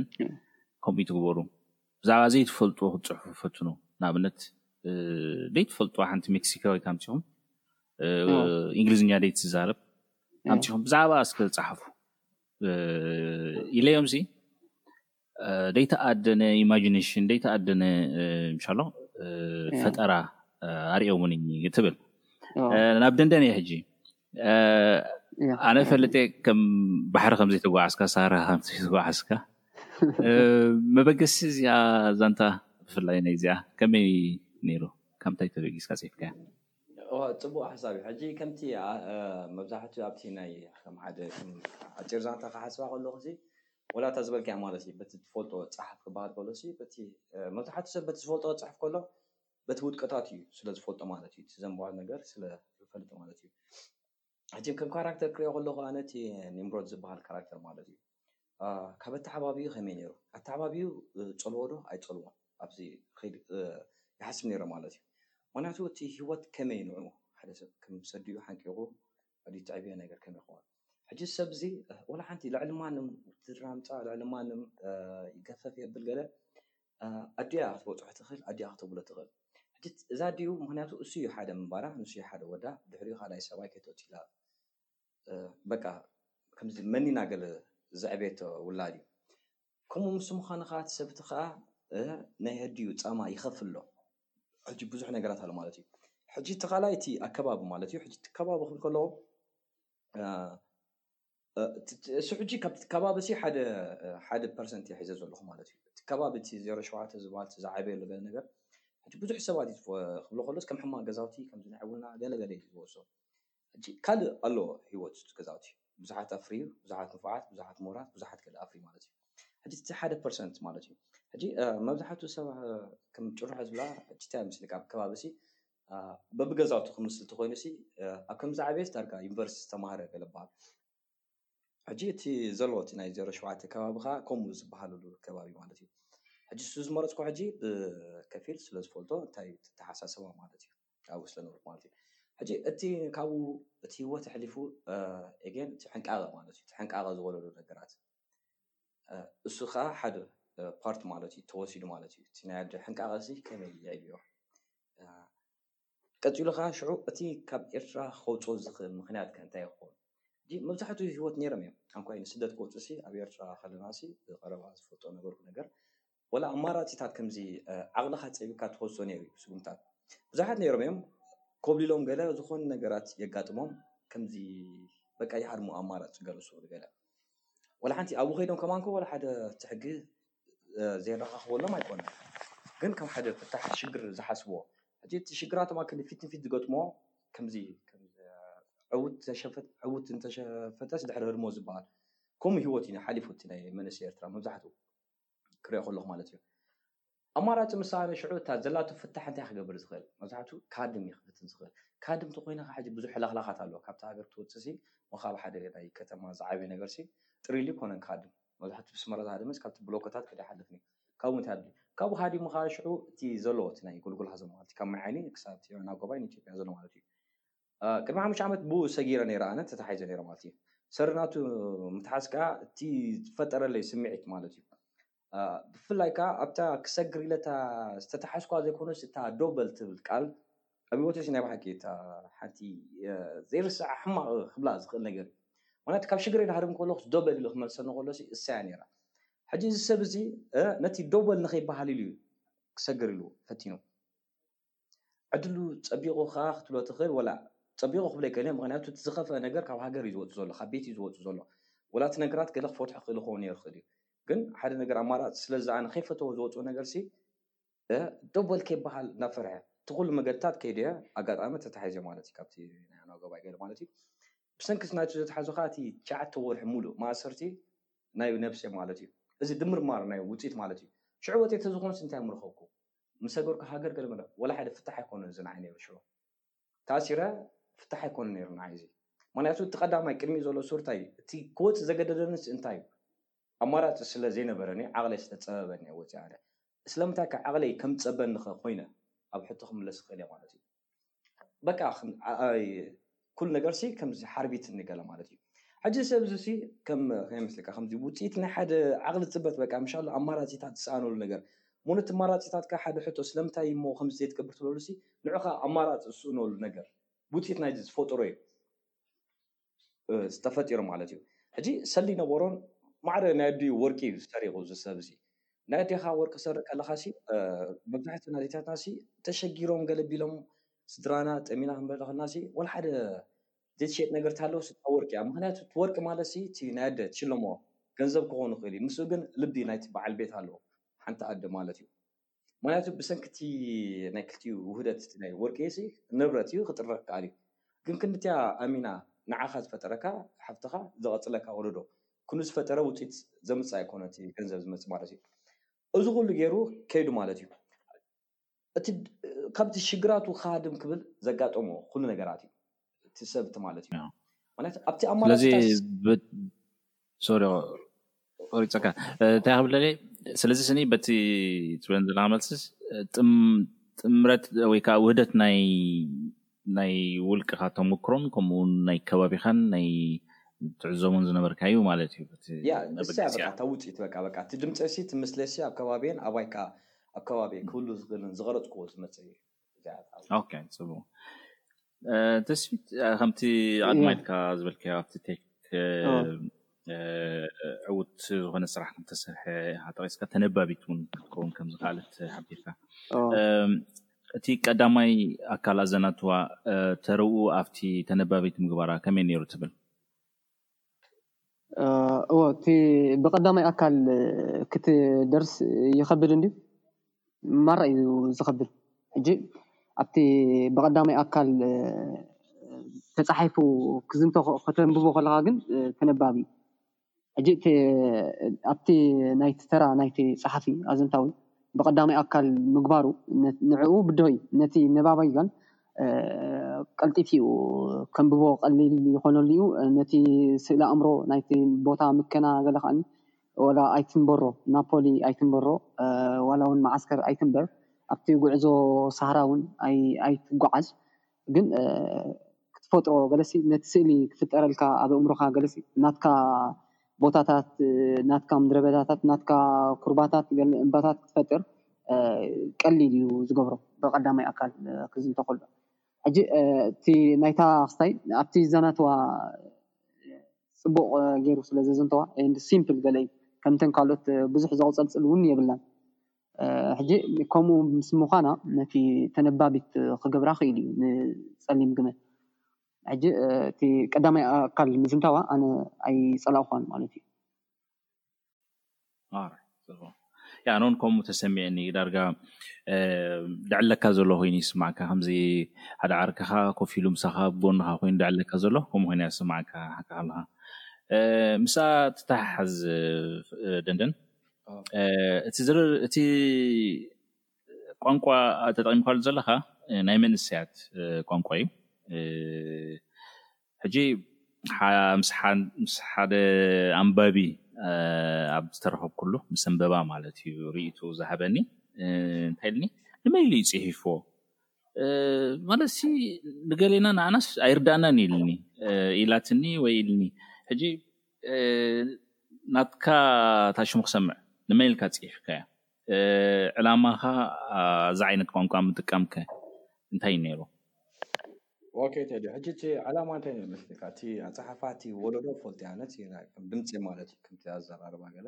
ከምኡ ይትግበሩ ብዛዕባ ዘይትፈልጥዎ ክትፅሕፉ ፈትኑ ንኣብነት ዘይትፈልጥዎ ሓንቲ ሜክሲካዊት ኣምፂኹም እንግሊዝኛ ዘይትዛረብ ኣምፂኹም ብዛዕባ እስከ ፀሓፉ ኢለዮም ሲ ደይተኣደነ ኢማጂነሽን ደይተኣደነ ምሻሎ ፈጠራ ኣርእዮሙኒ ትብል ናብ ደንደን እየ ሕጂ ኣነ ፈልጤ ከም ባሕሪ ከምዘይተጓዓዝካ ሳራ ከምዘይተጓዓዝካ መበገሲ እዚኣ ዛንታ ብፍላይ ናይ እዚኣ ከመይ ነይሩ ከምታይ ተበጊስካ ፅሒፍካ ፅቡቅ ሓሳብ እዩ ሕጂ ከምቲ መብዛሕትኡ ኣብቲ ናይ ከም ሓደ ኣጭር ዛንታ ክሓስባ ከለኹ ወላ እታ ዝበልካያ ማለት እዩ በቲ ትፈልጦ ጸሓፍ ክበሃል ከሎሲ በቲ መብዛሕትኡ ሰብ በቲ ዝፈልጦ ክጽሕፍ ከሎ በቲ ውድቀታት እዩ ስለ ዝፈልጦ ማለት እዩ እቲ ዘንብባ ነገር ስለ ዝፈልጥ ማለት እዩ ሕጂ ከም ካራክተር ክሪኦ ከለኹ ኣነ እቲ ኒምሮድ ዝበሃል ካራክተር ማለት እዩ ካብ ኣተዓባብዩ ከመይ ነይሩ ኣተዓባብዩ ጸልዎ ዶ ኣይጸልዎ ኣብዚ ኸይድ ይሓስብ ነይረ ማለት እዩ ምክንያቱ እቲ ህይወት ከመይ ንዑ ሓደ ሰብ ከም ሰዲኡ ሓንቂቑ ሕጂ ትዕብዮ ነገር ከመይ ክኾን ሕጂ ሰብ እዚ ወላ ሓንቲ ልዕሊ ማንም ውትድራምጻ ልዕሊ ማንም ይገፈፍ የብል ገለ ኣዲኣ ክትበጽሖ ትኽእል ኣዲኣ ክተብሎ ትኽእል ሕጂ እዛ ኣዲኡ ምክንያቱ እሱ እዩ ሓደ ምንባራ ንሱ እዩ ሓደ ወዳ ድሕሪኡ ካልኣይ ሰብኣይ ከይትወጽ ኢላ በቃ ከምዚ መኒና ገለ ዘዕቤቶ ውላድ እዩ ከምኡ ምስ ምዃኑ ከኣ እቲ ሰብ እቲ ከኣ ናይ ኣዲኡ ጻማ ይኸፍል ኣሎ። ሕጂ ብዙሕ ነገራት ኣሎ ማለት እዩ። ሕጂ እቲ ካልኣይ እቲ ኣከባቢ ማለት እዩ። ሕጂ እቲ ከባቢ ክብል ከለኹ እሱ ሕጂ ካብቲ ከባቢ ሲ ሓደ ሓደ ፐርሰንት እየ ሒዘ ዘለኹ ማለት እዩ። እቲ ከባቢ እቲ ዜሮ ሸውዓተ ዝበሃል እቲ ዝዓበየሉ ገለ ነገር ሕጂ ብዙሕ ሰባት እዩ ክብሎ ከሎስ ከም ሕማቕ ገዛውቲ ከምዚ ናይ ዕውልና ገለ ገለ እዩ ዝወስዶ። ሕጂ ካልእ ኣሎ ሂወት እቲ ገዛውቲ ብዙሓት ኣፍርዩ ብዙሓት ንፉዓት ብዙሓት ምሁራት ብዙሓት ገለ ኣፍርዩ ማለት እዩ ሕጂ እቲ ሓደ ፐርሰንት ማለት እዩ ሕጂ መብዛሕትኡ ሰብ ከም ጭርሖ ዝብላ ሕጂ እንታይ መስለካ ኣብ ከባቢሲ በብገዛውቱ ክምስል እንተኾይኑሲ ኣብ ከምዝዓበየስ ዳርጋ ዩኒቨርሲቲ ዝተማህረ ገለ በሃል ሕጂ እቲ ዘሎ እቲ ናይ ዜሮ ሸውዓተ ከባቢ ከኣ ከምኡ ዝበሃለሉ ከባቢ ማለት እዩ። ሕጂ እሱ ዝመረጽኩ ሕጂ ብከፊል ስለ ዝፈልጦ እንታይ እዩ እቲ ኣተሓሳስባ ማለት እዩ ኣብኡ ስለ ዝነበርኩ ማለት እዩ። ሕጂ እቲ ካብኡ እቲ ሂወት ኣሕሊፉ ኤጌን እቲ ሕንቃቐ ማለት እዩ እቲ ሕንቃቐ ዝወለዶ ነገራት እሱ ከኣ ሓደ ፓርት ማለት እዩ ተወሲዱ ማለት እዩ። እቲ ናይ ኣደ ሕንቃቐ እዚ ከመይ የዕብዮ? ቀጺሉ ከኣ ሽዑ እቲ ካብ ኤርትራ ከውጽኦ ዝኽእል ምኽንያት ከ እንታይ ይኸውን? ሕጂ መብዛሕትኡ ህይወት ኔሮም እዮም ኣንኳይ ንስደት ክወጽኡሲ ኣብ ኤርትራ ከለናሲ ብቐረባ ዝፈልጦ ነበርኩ ነገር ወላ ኣማራጺታት ከምዚ ዓቕልኻ ጸቢብካ ትኸሶ ኔሩ እዩ ስጉምታት ብዙሓት ኔሮም እዮም ኮብሊሎም ገለ ዝኾኑ ነገራት የጋጥሞም ከምዚ በቃ ይሃድሙ ኣማራጺ ገለ ስጉሪ ገለ ወላ ሓንቲ ኣብኡ ከይዶም ከማን ከ ወላ ሓደ እቲ ሕጊ ዘይረኻኽበሎም ኣይኮኑን። ግን ከም ሓደ ፍታሕ ሽግር ዝሓስብዎ ሕጂ እቲ ሽግራቶም ኣብ ክንዲ ፊት ንፊት ዝገጥሞ ከምዚ ዕዉት ዝተሸፈተ ዕዉት እንተሸፈተስ ድሕሪ ህድሞ ዝባሃል ከምኡ ሂወት እዩ ሓሊፉ እቲ ናይ መንእሰይ ኤርትራ መብዛሕትኡ ክሪኦ ከለኹ ማለት እዩ። ኣማራጺ ምስ ሰኣነ ሽዑ እታ ዘላቶ ፍታሕ እንታይ እዩ ክገብር ዝኽእል መብዛሕትኡ ክሃድም እዩ ክፍትን ዝኽእል። ክሃድም እንተኾይኑ ከኣ ሕጂ ብዙሕ ሕልኽላኻት ኣሎ ካብታ ሃገር ክትወጽእሲ ወኻብ ሓደ ናይ ከተማ ዝዓበየ ነገርሲ ጥርይል ኣይኮነን ክሃድም። መብዛሕቱ ብስመራ ዝሃደመስ ካብቲ ብሎኮታት ከደ ይሓልፍኒ ካብኡ እንታይ ኣድልዩ ካብኡ ሃዲሙ ከኣ ሽዑ እቲ ዘሎ እቲ ናይ ጎልጎል ሃዘሞ ማለት ካብ ማይ ዓይኒ ክሳብ እቲ ዮና ጎባይ ንኢትዮጵያ ዘሎ ማለት እዩ ቅድሚ ሓሙሽተ ዓመት ብኡ ሰጊረ ነይረ ኣነ ተታሒዘ ነይረ ማለት እዩ ሰሪ ናቱ ምትሓዝ ከኣ እቲ ዝፈጠረለይ ስምዒት ማለት እዩ ብፍላይ ከኣ ኣብታ ክሰግር ኢለ እታ ዝተታሓዝኳ ዘይኮነስ እታ ዶበል ትብል ቃል ኣብወተሲ ናይ ባሓቂ እታ ሓንቲ ዘይርሳዓ ሕማቅ ክብላ ዝክእል ነገር እዩ ምክንያቱ ካብ ሽግረይ ድሃርም ከለኩ ዶው በል ኢሉ ክመልሰኒ ከሎሲ እሰያ ነይራ ሕጂ እዚ ሰብ እዚ ነቲ ዶው በል ንከይባሃል ኢሉ እዩ ክሰግር ኢሉ ፈቲኑ ዕድሉ ጸቢቁ ከኣ ክትብሎ ትክእል ወላ ጸቢቁ ክብሎ ኣይክእልን ምክንያቱ እቲ ዝከፍኣ ነገር ካብ ሃገር እዩ ዝወጽእ ዘሎ ካብ ቤት እዩ ዝወጽእ ዘሎ ወላ እቲ ነገራት ገለ ክፈትሖ ክእል ክከውን ይክእል እዩ ግን ሓደ ነገር ኣማራጺ ስለዚ ኣነ ከይፈተዎ ዝወጽኦ ነገርሲ ደው በል ከይበሃል እናፈርሐ እቲ ኩሉ መገድታት ከይዱ እየ ኣጋጣሚ ተታሒዘ ማለት እዩ ካብቲ ናይ ኣናጎባይ ገለ ማለት እዩ ብሰንኪ ናይቲ ዘትሓዞ ከኣ እቲ ትሽዓተ ወርሒ ሙሉእ ማእሰርቲ ናይ ነብሰ ማለት እዩ እዚ ድምር ማር ናይ ውጺኢት ማለት እዩ ሽዑ ወጺኤ ተዝኾንስ እንታይ ምረኸብኩ ምሰገርኩ ሃገር ገለ መለ ወላ ሓደ ፍታሕ ኣይኮነን እዚ ንዓይ ነይሩ ሽዑ ተኣሲረ ፍታሕ ኣይኮነን ነይሩ ንዓይ እዚ ምክንያቱ እቲ ቀዳማይ ቅድሚኡ ዘሎ ሱር እንታይ እዩ እቲ ክወጽእ ዘገደደንስ እንታይ እዩ ኣማራጺ ስለ ዘይነበረኒ ዓቕለይ ስለ ዝጸበበኒ'የ ወጺኣ ነይረ። ስለምንታይ'ከ ዓቕለይ ከም ዝጸበበኒ'ኸ ኮይነ? ኣብ ሕቶ ክምለስ ይኽእል'የ ማለት'ዩ። በቃ ኩሉ ነገርሲ ከምዚ ሓርቢትኒ ገለ ማለት'ዩ። ሕጂ ሰብ'ዚሲ ከም ከመይ ይመስለካ ከምዚ ውጽኢት ናይ ሓደ ዓቕሊ ጽበት በቃ ምሻሉ ኣማራጺታት ዝሰኣነሉ ነገር እሞ ነቲ ኣማራጺታትካ ሓደ ሕቶ ስለምንታይ'ሞ ከምዚ ዘይትገብር ትብለሉሲ ንዑኻ ኣማራጺ ዝስእነሉ ነገር ውጽኢት ናይዚ ዝፈጠሮ'ዩ። ዝተፈጢሩ ማለት እዩ ሕጂ ሰሊ ነበሮን ማዕረ ናይ ኣዲኡ ወርቂ እዩ ሰሪቁ እዚ ሰብ እዚ ናይ ኣዴኻ ወርቂ ክትሰርቅ ከለኻ ሲ መብዛሕትኡ ኣዴታትና ሲ ተሸጊሮም ገለ ቢሎም ስድራና ጠሚና ክንበልዕ ከለና ሲ ወላ ሓደ ዘይትሸየጥ ነገር እንተሃለወ ሲ እታ ወርቂ እያ ምኽንያቱ እቲ ወርቂ ማለት ሲ እቲ ናይ ኣደ ትሽለሞ ገንዘብ ክኾን ይኽእል እዩ ምስኡ ግን ልቢ ናይቲ በዓል ቤት ኣለዎ ሓንቲ ኣደ ማለት እዩ ምክንያቱ ብሰንኪ እቲ ናይ ክልቲኡ ውህደት እቲ ናይ ወርቂ ሲ ንብረት እዩ ክጥረር ክከኣል እዩ ግን ክንድቲያ ኣሚና ንዓኻ ዝፈጠረካ ሓፍትኻ ዘቐፅለካ ወለዶ ኩሉ ዝፈጠረ ውፅኢት ዘምፅእ ኣይኮነ እቲ ገንዘብ ዝመፅእ ማለት እዩ እዚ ኩሉ ገይሩ ከይዱ ማለት እዩ እቲ ካብቲ ሽግራቱ ክሃድም ክብል ዘጋጠሞ ኩሉ ነገራት እዩ እቲ ሰብቲ ማለት እዩ ምክንያቱ ኣብቲ ስለዚ ኣማራፂታት ብ- ሶሪ ቆሪፀካ እንታይ ክብለለ ስለዚ ስኒ በቲ ትብለን ዘለካ መልስስ ጥምረት ወይ ከዓ ውህደት ናይ ናይ ውልቅኻ ተሞክሮን ከምኡውን ናይ ከባቢኻን ናይ ትዕዘቡን ዝነበርካዩ ማለት እዩ ያ እሰያ በቃ እታ ውፅኢት በቃ በቃ እቲ ድምፀይሲ እቲ ምስለይሲ ኣብ ከባቢየን ኣባይ ከዓ ኣብ ከባቢየ ክህሉ ዝኽእልን ዝቐረፅክዎ ዝመፀ እዩ ፅቡቅ ተስፊት ከምቲ ኣድማ ኢልካ ዝበልካዮ ኣብቲ ቴክ ዕውት ዝኾነ ስራሕ ከምተሰርሐ ጠቂስካ ተነባቢት እውን ክትከውን ከምዝካለት ሓቢርካ እቲ ቀዳማይ ኣካል ኣዘናትዋ ተረኡ ኣብቲ ተነባቢት ምግባራ ከመይ ነይሩ ትብል እወ እቲ ብቀዳማይ ኣካል ክትደርስ ይኸብድ እንድዩ ማራ እዩ ዝኸብድ ሕጂ ኣብቲ ብቀዳማይ ኣካል ተጻሒፉ ክዝንቶ ከተንብቦ ከለኻ ግን ተነባቢ ሕጂ እቲ ኣብቲ ናይቲ ተራ ናይቲ ጸሓፊ ኣዘንታዊ ብቀዳማይ ኣካል ምግባሩ ንዕኡ ብድሆ እዩ ነቲ ነባባይ ግን ቀልጢፊ እዩ ከንብቦ ቀሊል ይኾነሉ እዩ ነቲ ስእለ ኣእምሮ ናይቲ ቦታ ምከና ገለ ከኣ ዋላ ኣይትንበሮ ናፖሊ ኣይትንበሮ ዋላ ውን መዓስከር ኣይትንበር ኣብቲ ጉዕዞ ሳህራ ውን ኣይትጓዓዝ ግን ክትፈጥሮ ገለሲ ነቲ ስእሊ ክፍጠረልካ ኣብ ኣእምሮኻ ገለሲ ናትካ ቦታታት ናትካ ምድረበዳታት ናትካ ኩርባታት ገለ እምባታት ክትፈጥር ቀሊል እዩ ዝገብሮ ብቀዳማይ ኣካል ክዝንቶ ከሎ ሕጂ እቲ ናይታ ክስታይ ኣብቲ ዝዘነትዋ ጽቡቕ ጌሩ ስለ ዘዘንተዋ and simple ገለ እዩ ከምተን ካልኦት ብዙሕ ዘቑጸልጽል እውን የብላን ሕጂ ከምኡ ምስ ምዃና ነቲ ተነባቢት ክገብራ ክኢሉ እዩ ንጸሊም ግመ ሕጂ እቲ ቀዳማይ ኣካል ምዝንታዋ ኣነ ኣይጸላእኩዋን ማለት እዩ። ኣራይ ኣነውን ከምኡ ተሰሚዕኒ ዳርጋ ደዕለካ ዘሎ ኮይኑ ይስማዕካ ከምዚ ሓደ ዓርክኻ ኮፍ ኢሉ ምሳኻ ኣብ ጎንኻ ኮይኑ ደዕለካ ዘሎ ከምኡ ኮይኑ እያ ትስማዓካ ሓቅካ ኣለኻ ምስኣ ትተሓሓዝ ደንደን እቲ እቲ ቋንቋ ተጠቂምካሉ ዘለኻ ናይ መንእሰያት ቋንቋ እዩ ሕጂ ምስ ሓደ ኣንባቢ ኣብ ዝተረኸብኩሉ ምስ ኣንበባ ማለት እዩ ርእይቶ ዝሃበኒ እንታይ ኢልኒ ንመን ኢሉ እዩ ጽሒፍዎ ማለት ሲ ንገሌና ንኣናስ ኣይርዳእናን ኢልኒ ኢላትኒ ወይ ኢልኒ ሕጂ ናትካ ታሽሙ ክሰምዕ ንመን ኢልካ ጽሒፍካያ ዕላማኻ ኣዚ ዓይነት ቋንቋ ምጥቃምከ እንታይ እዩ ነይሩ? ኦኬ ቴዲ ሕጂ እቲ ዕላማ እንታይ ነይሩ መስለካ እቲ ኣጸሓሕፋ እቲ ወለዶ ክፈልጦ እየ ኣነ እቲ ናይ ከም ድምጺ ማለት እዩ ከምቲ ኣዘራርባ ገለ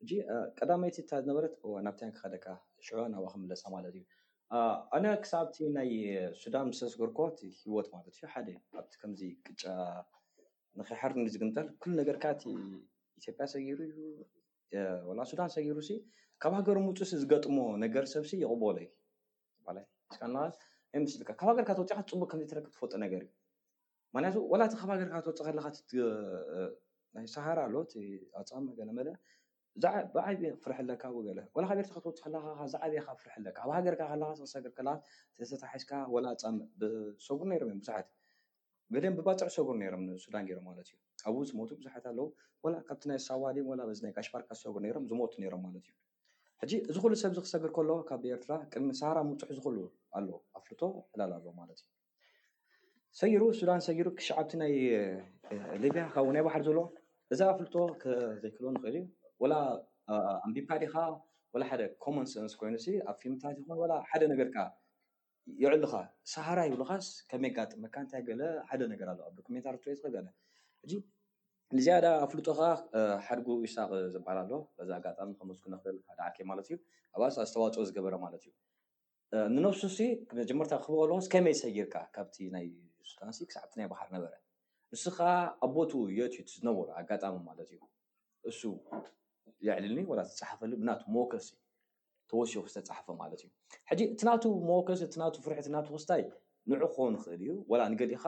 ሕጂ ቀዳመይቲ እታ ዝነበረት እወ ናብታ እየን ክኸደካ ሽዑ ናብኣ ክምለሳ ማለት እዩ ኣነ ክሳብ እቲ ናይ ሱዳን ምስ ኣስገርኮ እቲ ህይወት ማለት እዩ ሓደ ኣብቲ ከምዚ ቅጫ ንኽሕር ንዝግንጠል ኩሉ ነገርካ እቲ ኢትዮጵያ ሰጊሩ እዩ ወላ ሱዳን ሰጊሩሲ ካብ ሃገሩ ምውፅእሲ ዝገጥሞ ነገር ሰብሲ ይቕበሎ እዩ ማለት እስካ ንባል ናይ ምስልካ ካብ ሃገርካ ተወፂኻ ፅቡቅ ከም ዘይትረክብ ትፈልጦ ነገር እዩ ምክንያቱ ወላ እቲ ካብ ሃገርካ ትወፅእ ከለካ ናይ ሰሃራ ኣሎ እቲ ኣፃሚ ገለ መለ ብዓይቢ ፍርሒ ኣለካ ወገለ ወላ ካብ ኤርትራ ክትወፅእ ከለካ ከ ዝዓበየ ከኣ ፍርሒ ኣለካ ኣብ ሃገርካ ከለካ ሰሰግር ከለካ ተተታሒዝካ ወላ ኣፃምእ ብሰጉር ነይሮም እዮም ብዙሓት ገሊኦም ብባጽዕ ሰጉር ነይሮም ንሱዳን ገይሮም ማለት እዩ ኣብኡ ዝሞቱ ብዙሓት ኣለዉ ወላ ካብቲ ናይ ሳዋ ድዮም ወላ በዚ ናይ ጋሽ ባርካ ዝሰጉር ነይሮም ዝሞቱ ነይሮም ማለት እዩ ሕጂ እዚ ኩሉ ሰብ እዚ ክሰግር ከሎ ካብ ኤርትራ ቅድሚ ሳሃራ ምብጽሑ እዚ ኩሉ ኣሎ ኣፍልጦ ዕላል ኣሎ ማለት እዩ ሰጊሩ ሱዳን ሰጊሩ ክሻዕ ኣብቲ ናይ ሊብያ ካብኡ ናይ ባሕሪ ዘሎ እዚ ኣፍልጦ ከዘይክልዎ ንኽእል እዩ ወላ ኣንቢብካ ዲኻ ወላ ሓደ ኮመን ሰንስ ኮይኑ ሲ ኣብ ፊልምታት ይኹን ወላ ሓደ ነገር ከኣ የዕሉኻ ሰሃራ ይብሉኻስ ከመይ ኣጋጠመካ እንታይ ገለ ሓደ ነገር ኣሎ ኣብ ዶክሜንታሪ ክትሪኦ ትኽእል ገለ ሕጂ ንዝያዳ ኣፍልጦኻ ሓድጉ ይሳቕ ዝበሃል ኣሎ በዚ ኣጋጣሚ ከመስግኖ ክደሊ ሓደ ዓርከይ ማለት እዩ ኣባስ ኣስተዋፅኦ ዝገበረ ማለት እዩ ንነብሱ ሲ መጀመርታ ክህቦ ኣለዎስ ከመይ ሰጊርካ ካብቲ ናይ ሱዳንሲ ክሳብ እቲ ናይ ባሕሪ ነበረ ንስኻ ኣብ ቦትኡ የት እዩ ዝነበሩ ኣጋጣሚ ማለት እዩ እሱ የዕልልኒ ወላ ዝፀሓፈሉ ብናቱ መወከሲ ተወሲኹ ዝተጻሕፈ ማለት እዩ። ሕጂ እቲ ናቱ መወከሲ እቲ ናቱ ፍርሒ እቲ ናቱ ክስታይ ንዑ ክኸውን ይኽእል እዩ ወላ ንገሊኻ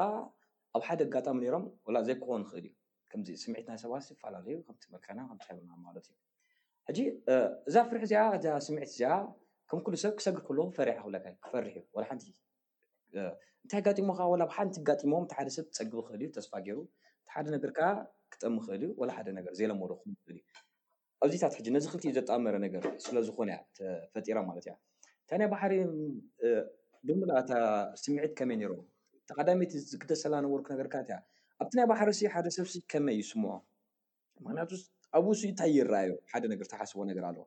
ኣብ ሓደ ኣጋጣሚ ነይሮም ወላ ዘይክኸውን ይኽእል እዩ። ከምዚ ስምዒት ናይ ሰባት ይፈላለ እዩ ከምቲ መልክዕና ከምቲ ሕብርና ማለት እዩ። ሕጂ እዛ ፍርሒ እዚኣ እዛ ስምዒት እዚኣ ከም ኩሉ ሰብ ክሰግር ከለዎ ፈሪሓ ክብለካ እዩ ክፈርሕ እዩ ወላ ሓንቲ እንታይ ኣጋጢሙኻ ወላ ብ ሓንቲ ኣጋጢሞም እቲ ሓደ ሰብ ክጸግብ ይኽእል እዩ ተስፋ ገይሩ እቲ ሓደ ነገር ከኣ ክጠሚ ይኽእል እዩ ወላ ሓደ ነገር ዘይለመዶ ክኸውን ይኽእል እዩ። ኣብዚታት ሕጂ ነዚ ክልቲኡ ዘጣመረ ነገር ስለ ዝኾነ እያ ተፈጢራ ማለት እያ። እታ ናይ ባሕሪ ብምልኣ እታ ስምዒት ከመይ ነይሩ? እታ ቀዳመይቲ ዝግደሰላ ነበርኩ ነገር ከኣ እንታይ እያ? ኣብቲ ናይ ባሕሪሲ ሓደ ሰብሲ ከመይ ይስምዖ? ምኽንያቱስ ኣብኡሲ እንታይ ይርኣዮ ሓደ ነገር ዝሓስቦ ነገር ኣሎ።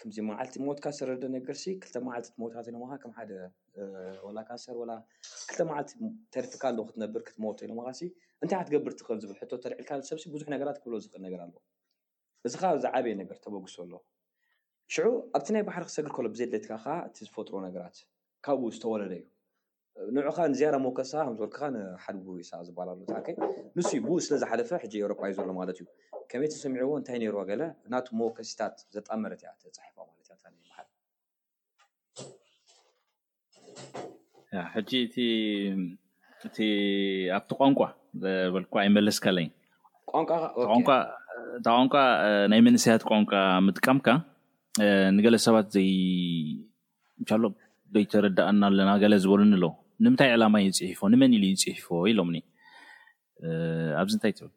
ክምዚ መዓልቲ ሞትካ ሰር ደነገርሲ ክልተ መዓልቲ ትሞት ኢሎምኻ ከም ሓደ ወላ ካንሰር ወላ ክልተ መዓልቲ ተሪፍካ ኣሎ ክትነብር ክትመውት ኢሎምኻሲ እንታይ ክትገብር ትኽእል ዝብል ሕቶ ተልዒልካ ሰብሲ ብዙሕ ነገራት ክብሎ ዝኽእል ነገር ኣሎ እዚ ኸኣ ዝዓበየ ነገር ተበግሶ ኣሎ ሽዑ ኣብቲ ናይ ባሕሪ ክትሰግር ከሎ ብዘይ ድሌትካ ኸኣ እቲ ዝፈጥሮ ነገራት ካብኡ ዝተወለደዩ ንዑ ከኣ ንዝያዳ መወከሲ ሰበኻ ከም ዝወከኻ ንሓድጉ ኢሳቅ ዝባሃል ኣሎ ተሓካይ ንሱ እዩ ብኡ ስለ ዝሓለፈ ሕጂ ኤውሮጳ እዩ ዘሎ ማለት እዩ ከመይ ተሰሚዕዎ እንታይ ኔርዎ ገለ ናቱ መወከሲታት ዘጣመረት እያ ተጻሒፋ ማለት እያ ታሪክ በሓር ሕጂ እቲ እቲ ኣብቲ ቋንቋ በልኳ ኣይመለስካለይ ቋንቋ ቋንቋ እታ ቋንቋ ናይ መንእሰያት ቋንቋ ምጥቃምካ ንገለ ሰባት ዘይ እንተሎ ዘይተረዳኣና ኣለና ገለ ዝበሉኒ ኣለዉ ንምንታይ ዕላማ ኢዩ ጺሒፎ ንመን ኢሉ ኢዩ ጺሒፎ ኢሎምኒ ኣብዚ እንታይ ትብል።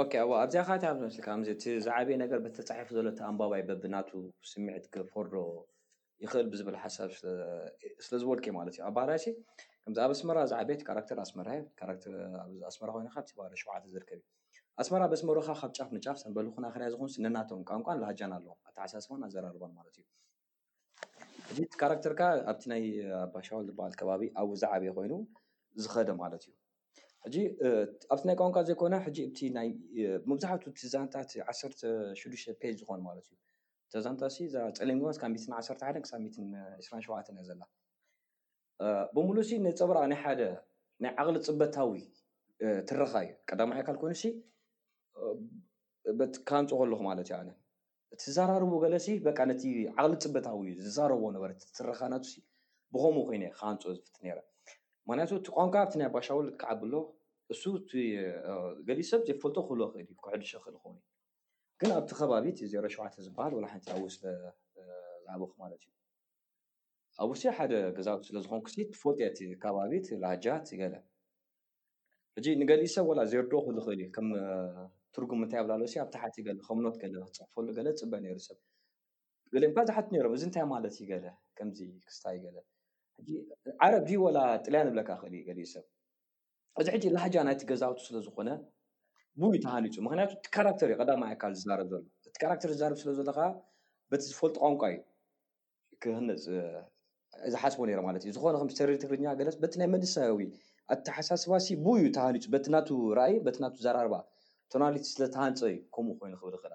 ኦኬ ኣቡ ኣብዚኣ ከኣ ታይ መስለካ ከምዚ እቲ ዝዓበየ ነገር በቲ ተጻሒፉ ዘሎ እቲ ኣንባባይ በብናቱ ስሚዒት ክፈርዶ ይክእል ብዝብል ሓሳብ ስለ ዝበልኩ ኢየ ማለት ኢዩ ኣብ ባህርያሲ ከምዚ ኣብ ኣስመራ ዝዓበየት ካራክተር ኣስመራ ኢያ ካራክተር ኣብ ኣስመራ ኮይነ ከኣ ኣብቲ ባህሪ ሸውዓተ ዝርከብ ኢዩ ኣስመራ በስመሮካ ካብ ጫፍ ንጫፍ ሰምበል ይኩን ኣክርያ ዝኩንስ ነናቶም ቋንቋን ላሃጃን ኣለዎም ኣተሓሳስባን ኣዘራርባን ማለት ኢዩ እቲ ካራክተር ከኣ ኣብቲ ናይ ኣባ ሻውል ዝበሃል ከባቢ ኣብኡ ዝዓበየ ኮይኑ ዝኸደ ማለት እዩ። ሕጂ ኣብቲ ናይ ቋንቋ ዘይኮነ ሕጂ እቲ ናይ መብዛሕቱ እቲ ዛንታ እቲ ዓሰርተ ሽዱሽተ ፔጅ ዝኾን ማለት እዩ። እታ ዛንታሲ እዛ ጸሊም ጎማ ክሳብ ሚእትን ዓሰርተ ሓደን ክሳብ ሚእትን ዒስራን ሸውዓተን እያ ዘላ። ብምሉኡሲ ነጸብራቕ ናይ ሓደ ናይ ዓቕሊ ጽበታዊ ትረኻ እዩ። ቀዳማይ ኣካል ኮይኑሲ በት ካንጾ ከለኹ ማለት እዩ ኣነ እትዛራርቡ ገለሲ በቃ ነቲ ዓቕሊ ጽበታዊ እዩ ዝዛረቦ ነበር እቲ ትረኻ ናቱሲ ብኸምኡ ኮይነ ካንጾ ዝፍት ነረ ምክንያቱ እቲ ቋንቋ ኣብቲ ናይ ኣባሻውል ክዓብሎ እሱ ገሊእ ሰብ ዘይፈልጦ ክህሎ ይኽእል እዩ ክሕድሾ ይኽእል ይኸውን እዩ ግን ኣብቲ ከባቢ እቲ ዜሮ ሸውዓተ ዝበሃል ወላ ሓንቲ ኣብኡ ስለ ዝዓበኹ ማለት እዩ። ኣብ ውሽጢ ሓደ ገዛውቲ ስለ ዝኾንኩ ትፈልጦ እያ እቲ ከባቢ እቲ ላህጃ እቲ ገለ ሕጂ ንገሊኡ ሰብ ወላ ዘይርድኦ ክህሉ ይኽእል እዩ ከም ትርጉም እንታይ ኣብላሎ ሲ ኣብ ታሕቲ ገለ ከምኖት ገለ ክፅሕፈሉ ገለ ፅበ ነይሩ ሰብ ገለ እኳ ዝሓት ነይሮም እዚ እንታይ ማለት እዩ ገለ ከምዚ ክስታይ ገለ ሕጂ ዓረብ ድዩ ወላ ጥልያን ይብለካ ክእል እዩ ገሊኡ ሰብ እዚ ሕጂ ላህጃ ናይቲ ገዛውቲ ስለ ዝኾነ ብኡ እዩ ተሃኒጹ ምክንያቱ እቲ ካራክተር እዩ ቀዳማይ ኣካል ዝዛረብ ዘሎ እቲ ካራክተር ዝዛረብ ስለ ዘሎ ከዓ በቲ ዝፈልጦ ቋንቋ እዩ ክህነፅ ዝሓስቡ ነይሮም ማለት እዩ ዝኾነ ከም ተሪ ትግርኛ ገለስ በቲ ናይ መንእሰያዊ ኣተሓሳስባ ሲ ብኡ እዩ ተሃኒጹ በቲ ናቱ ራእይ በቲ ናቱ ዘራርባ ቶናሊቲ ስለ ተሃንጸ እዩ ከምኡ ኮይኑ ክብል ይኽእል